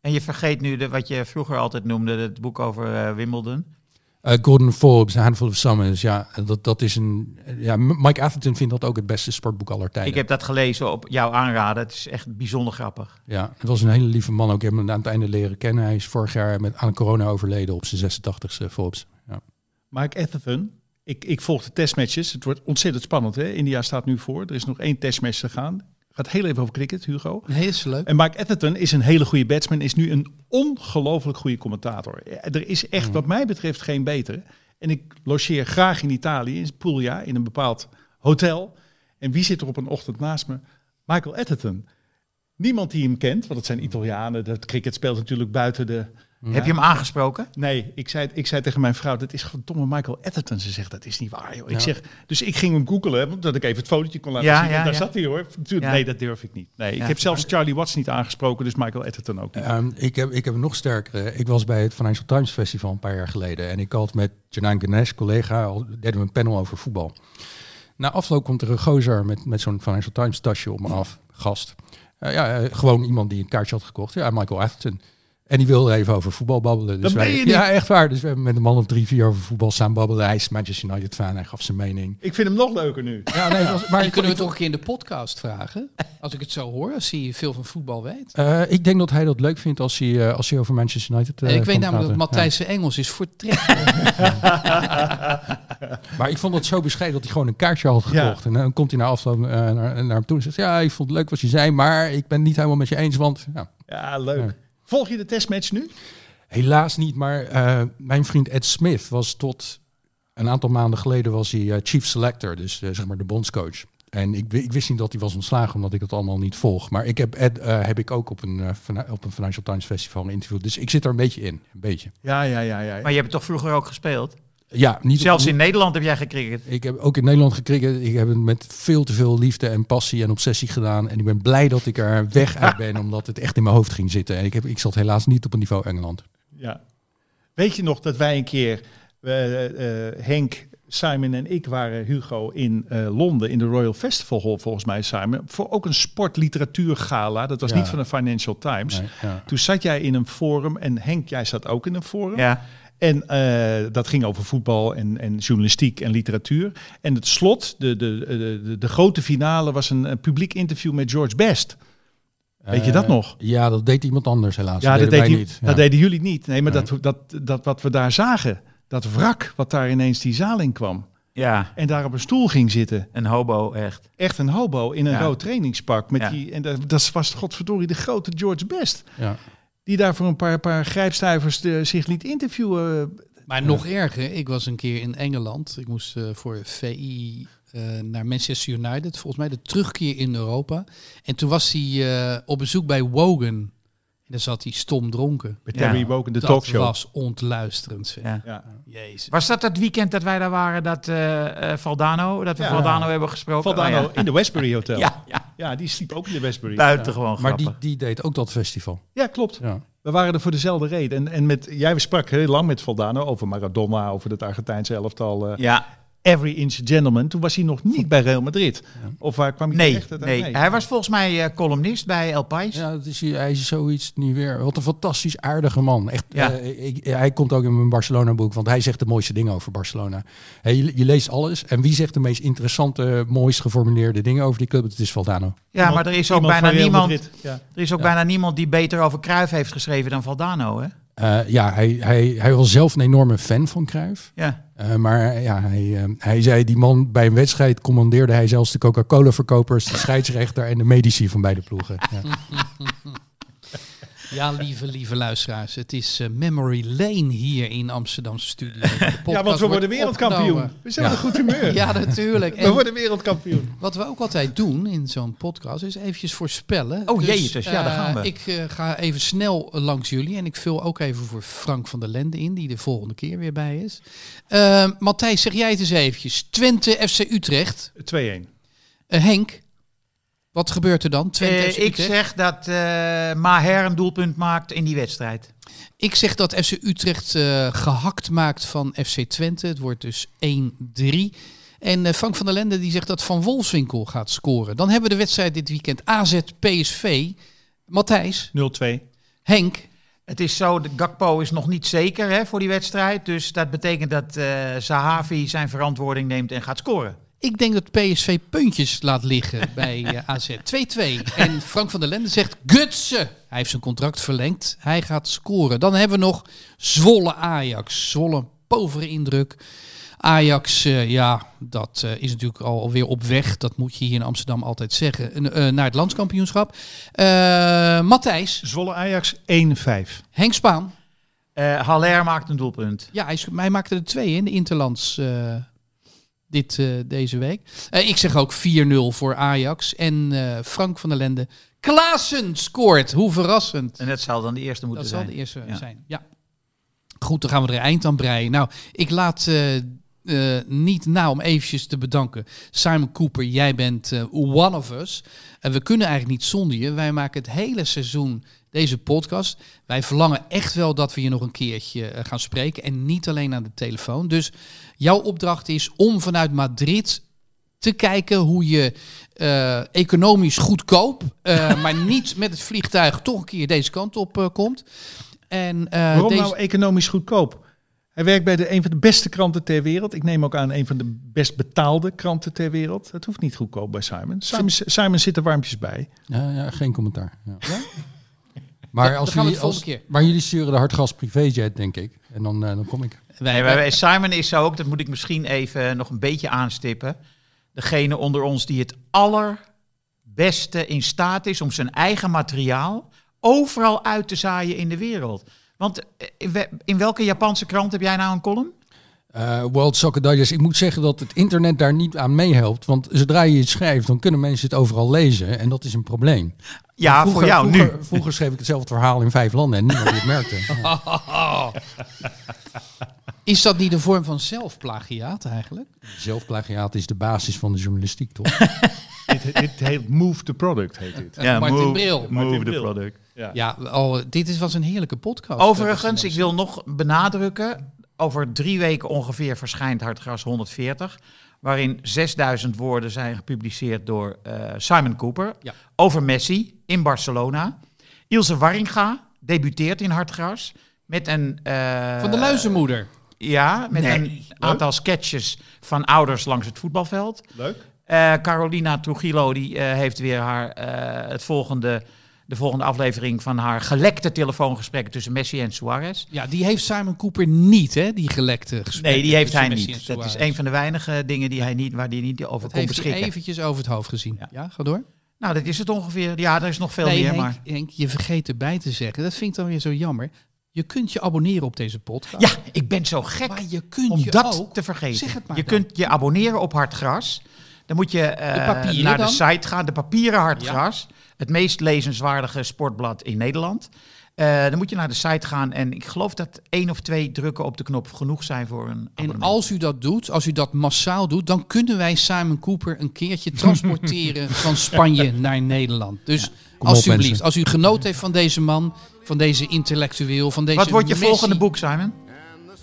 En je vergeet nu de, wat je vroeger altijd noemde, het boek over eh, Wimbledon. Uh, Gordon Forbes, A Handful of Summers, ja, dat, dat is een... Ja, Mike Atherton vindt dat ook het beste sportboek aller tijden. Ik heb dat gelezen op jouw aanraden. Het is echt bijzonder grappig. Ja, het was een hele lieve man ook. Ik heb hem aan het einde leren kennen. Hij is vorig jaar met, aan corona overleden op zijn 86ste Forbes. Ja. Mike Atherton. Ik, ik volg de testmatches. Het wordt ontzettend spannend. Hè? India staat nu voor. Er is nog één testmatch te gaan. Gaat heel even over cricket, Hugo. Nee, is leuk. En Mike Atherton is een hele goede batsman. Is nu een ongelooflijk goede commentator. Er is echt, wat mij betreft, geen betere. En ik logeer graag in Italië, in Puglia, in een bepaald hotel. En wie zit er op een ochtend naast me? Michael Atherton. Niemand die hem kent, want het zijn Italianen. Dat cricket speelt natuurlijk buiten de... Heb je hem aangesproken? Nee, ik zei, ik zei tegen mijn vrouw, dat is verdomme Michael Atherton. Ze zegt, dat is niet waar, joh. Ik Ja. zeg, dus ik ging hem googelen, omdat ik even het fotootje kon laten Ja, zien. ja, en daar ja. zat hij hoor. Natuurlijk, Ja. Nee, dat durf ik niet. Nee, ik Ja. heb zelfs Charlie Watts niet aangesproken, dus Michael Atherton ook niet. Ehm, ik, heb, ik heb een nog sterkere. Ik was bij het Financial Times Festival een paar jaar geleden. En ik had met Janine Ganesh, collega, al deden we een panel over voetbal. Na afloop komt er een gozer met, met zo'n Financial Times tasje op me af. Gast. Eh, ja, eh, gewoon iemand die een kaartje had gekocht. Ja, Michael Atherton. En die wilde even over voetbal babbelen. Dus Dat wij, meen je niet? Ja, echt waar. Dus we hebben met een man of drie, vier over voetbal staan babbelen. Hij is Manchester United fan. Hij gaf zijn mening. Ik vind hem nog leuker nu. Ja, nee, was, maar kunnen we toch een keer in de podcast vragen? Als ik het zo hoor, als hij veel van voetbal weet. eh, ik denk dat hij dat leuk vindt als hij, eh, als hij over Manchester United eh, ik weet namelijk dat. Matthijs Engels is voortreffelijk. Maar ik vond het zo bescheiden dat hij gewoon een kaartje had Ja. gekocht. En dan komt hij na afloop naar, naar hem toe en zegt... Ja, ik vond het leuk wat je zei, maar ik ben het niet helemaal met je eens. Want ja, Ja, leuk. Volg je de testmatch nu? helaas niet. Maar eh, mijn vriend Ed Smith was tot een aantal maanden geleden was hij eh, chief selector. Dus eh, zeg maar de bondscoach. En ik, ik wist niet dat hij was ontslagen, omdat ik dat allemaal niet volg. Maar ik heb Ed eh, heb ik ook op een, op een Financial Times Festival geïnterviewd. Dus ik zit er een beetje in. Een beetje. Ja, ja, ja, ja. Maar je hebt toch vroeger ook gespeeld? Ja, niet op- Zelfs in Nederland heb jij gecricket. Ik heb ook in Nederland gekregen. Ik heb het met veel te veel liefde en passie en obsessie gedaan. En ik ben blij dat ik er weg uit ben, omdat het echt in mijn hoofd ging zitten. En ik, heb, ik zat helaas niet op een niveau Engeland. ja. Weet je nog dat wij een keer, eh, eh, Henk, Simon en ik waren Hugo in eh, Londen in de Royal Festival Hall volgens mij Simon. Voor ook een sportliteratuurgala. Dat was Ja. niet van de Financial Times. Nee, ja. Toen zat jij in een forum en Henk, jij zat ook in een forum. Ja. En eh, dat ging over voetbal en, en journalistiek en literatuur. En het slot, de, de, de, de, grote finale, was een, een publiek interview met George Best. Weet je dat Eh, nog? Ja, dat deed iemand anders helaas. Ja, dat, deden deed wij hij- niet. Ja. dat deden jullie niet. Nee, maar Nee. Dat, dat, dat wat we daar zagen, dat wrak wat daar ineens die zaal in kwam. ja, En daar op een stoel ging zitten. een hobo echt. Echt een hobo in een Ja. rood trainingspak. Met Ja. die, en dat, dat was godverdorie de grote George Best. Ja. Die daar voor een paar, paar grijpstuivers eh, zich liet interviewen. Maar nog erger, ik was een keer in Engeland. Ik moest eh, voor VI eh, naar Manchester United. Volgens mij de terugkeer in Europa. En toen was hij op bezoek bij Wogan. En daar zat hij stom dronken. Met Ja. Terry Wogan, de dat talkshow. was ontluisterend. zeg. Ja. Ja. Jezus. Was dat het weekend dat wij daar waren, dat eh, eh, Valdano, dat we Ja. Valdano hebben gesproken? Valdano Oh, ja. in de Westbury Hotel. Ja. Ja, ja, die sliep ook in de Westbury. buitengewoon Maar grappig. die, die deed ook dat festival. Ja, klopt. Ja. We waren er voor dezelfde reden. En, en met, jij sprak heel lang met Valdano over Maradona, over het Argentijnse elftal. eh, Ja, Every inch a gentleman. Toen was hij nog niet bij Real Madrid. Of waar kwam hij nee, echt uit? nee. Hij was volgens mij eh, columnist bij El Pais. Ja, dat is, hij is zoiets nu weer. Wat een fantastisch aardige man. Echt, Ja. eh, ik, hij komt ook in mijn Barcelona-boek, want hij zegt de mooiste dingen over Barcelona. Hey, je, je leest alles. En wie zegt de meest interessante, mooist geformuleerde dingen over die club? Het is Valdano. Ja, maar er is ook bijna niemand. Ja. er is ook bijna niemand die beter over Cruijff heeft geschreven dan Valdano, hè? Eh, ja, hij, hij, hij was zelf een enorme fan van Cruijff. Ja. Eh, maar ja, hij, eh, hij zei, die man bij een wedstrijd commandeerde hij zelfs de Coca-Cola-verkopers, de scheidsrechter en de medici van beide ploegen. Ja. Ja, lieve, lieve luisteraars. Het is eh, Memory Lane hier in Amsterdamse studio. Ja, want we worden wereldkampioen. opgenomen. We zijn een goed humeur. Ja, natuurlijk. We En worden wereldkampioen. wat we ook altijd doen in zo'n podcast is eventjes voorspellen. Oh, jezus, ja, daar eh, gaan we. Ik eh, ga even snel eh, langs jullie en ik vul ook even voor Frank van der Lende in, die de volgende keer weer bij is. Eh, Matthijs, zeg jij het eens eventjes. Twente FC Utrecht. 2-1. Eh, Henk, wat gebeurt er dan? Twente Eh, ik zeg dat eh Maher een doelpunt maakt in die wedstrijd. Ik zeg dat FC Utrecht eh, gehakt maakt van FC Twente. Het wordt dus 1-3. En eh, Frank van der Lende die zegt dat Van Wolfswinkel gaat scoren. Dan hebben we de wedstrijd dit weekend AZ PSV. Matthijs, 0-2. Henk. Het is zo, de Gakpo is nog niet zeker hè, voor die wedstrijd. Dus dat betekent dat eh Zahavi zijn verantwoording neemt en gaat scoren. Ik denk dat PSV puntjes laat liggen bij eh, AZ. 2-2. En Frank van der Lende zegt Gutsen. Hij heeft zijn contract verlengd. Hij gaat scoren. Dan hebben we nog Zwolle Ajax. Zwolle, povere indruk. Ajax, eh, ja, dat eh, is natuurlijk al- alweer op weg. Dat moet je hier in Amsterdam altijd zeggen. eh, naar het landskampioenschap. Eh Matthijs, Zwolle Ajax 1-5. Henk Spaan. Eh Haller maakt een doelpunt. Ja, hij, hij maakte er twee in de Interlands. Dit, eh, deze week. Eh, ik zeg ook 4-0 voor Ajax. En eh, Frank van der Lende. Klaassen scoort. Hoe verrassend. En dat zal dan de eerste moeten Dat zal zijn. de eerste Ja. zijn. Ja. Goed, dan gaan we er een eind aan breien. Nou, ik laat niet na om eventjes te bedanken. Simon Cooper, jij bent one of us. En we kunnen eigenlijk niet zonder je. Wij maken het hele seizoen deze podcast. Wij verlangen echt wel dat we je nog een keertje eh, gaan spreken. En niet alleen aan de telefoon. Dus jouw opdracht is om vanuit Madrid te kijken hoe je eh, economisch goedkoop, eh, maar niet met het vliegtuig toch een keer deze kant op eh, komt. En, eh, Waarom deze, nou economisch goedkoop? Hij werkt bij de, een van de beste kranten ter wereld. Ik neem ook aan een van de best betaalde kranten ter wereld. Het hoeft niet goedkoop bij Simon. Simon, Simon zit er warmpjes bij. Ja, ja, geen commentaar. Ja. Maar, als jullie, als, keer. maar jullie sturen de hardgas privéjet, denk ik. En dan, eh, dan kom ik. wij, Nee, wij- wij- Simon is zo ook, dat moet ik misschien even nog een beetje aanstippen. Degene onder ons die het allerbeste in staat is om zijn eigen materiaal overal uit te zaaien in de wereld. Want eh, in welke Japanse krant heb jij nou een column? Eh, World Soccer Digest. Ik moet zeggen dat het internet daar niet aan meehelpt. Want zodra je het schrijft, dan kunnen mensen het overal lezen. En dat is een probleem. Ja, Vroeger- voor jou vroeger, nu. Vroeger schreef ik hetzelfde verhaal in vijf landen en niemand die het merkte. Ja. is dat niet een vorm van zelfplagiaat eigenlijk? Zelfplagiaat is de basis van de journalistiek, toch? dit, dit heet Move the Product, heet dit. Ja, Martin move- Bril. Move the product. Ja, oh, dit is, was een heerlijke podcast. Overigens, ik wil nog benadrukken. Over drie weken ongeveer verschijnt Hartgras 140. Waarin 6000 woorden zijn gepubliceerd door eh, Simon Cooper. Ja. Over Messi in Barcelona. Ilse Warringa debuteert in Hartgras. Met een... eh, Van de luizenmoeder. Ja, met Nee. een aantal sketches van ouders langs het voetbalveld. Leuk. Eh, Carolina Trujillo die, eh, heeft weer haar, eh, het volgende, de volgende aflevering van haar gelekte telefoongesprekken tussen Messi en Suarez. Ja, die heeft Simon Cooper niet, hè? Die gelekte gesprekken. Nee, die heeft hij Messi niet. Dat is een van de weinige dingen die hij niet, waar hij niet over Dat kon heeft hij beschikken. eventjes over het hoofd gezien. Ja, Ja. ga door. Nou, dat is het ongeveer. Ja, er is nog veel nee, meer, Henk, maar... Henk, je vergeet erbij te zeggen. Dat vind ik dan weer zo jammer. Je kunt je abonneren op deze podcast. Ja, ik ben zo gek maar je kunt om je dat ook... te vergeten. Zeg het maar je dan. kunt je abonneren op Hartgras. Dan moet je eh, naar dan? de site gaan, de papieren Hartgras. Het meest lezenswaardige sportblad in Nederland. Eh, dan moet je naar de site gaan en ik geloof dat één of twee drukken op de knop genoeg zijn voor een En als u dat doet, als u dat massaal doet, dan kunnen wij Simon Cooper een keertje transporteren van Spanje naar Nederland. Dus alsjeblieft, als u genoten heeft van deze man, van deze intellectueel, van deze Wat wordt je volgende boek, Simon?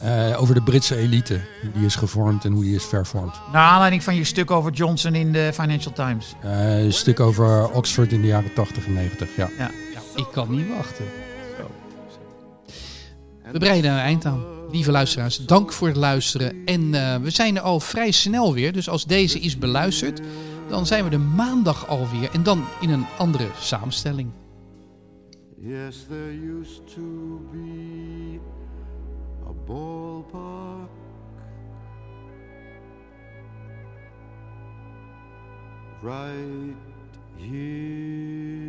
Eh, over de Britse elite. Hoe die is gevormd en hoe die is vervormd. Naar aanleiding van je stuk over Johnson in de Financial Times. Eh, een stuk over Oxford in de jaren 80 en 90. Ja. Ja, ik kan niet wachten. We breiden een eind aan. Lieve luisteraars, dank voor het luisteren. En eh, we zijn er al vrij snel weer. Dus als deze is beluisterd, dan zijn we er maandag alweer. En dan in een andere samenstelling. Yes, there used to be ballpark. Right here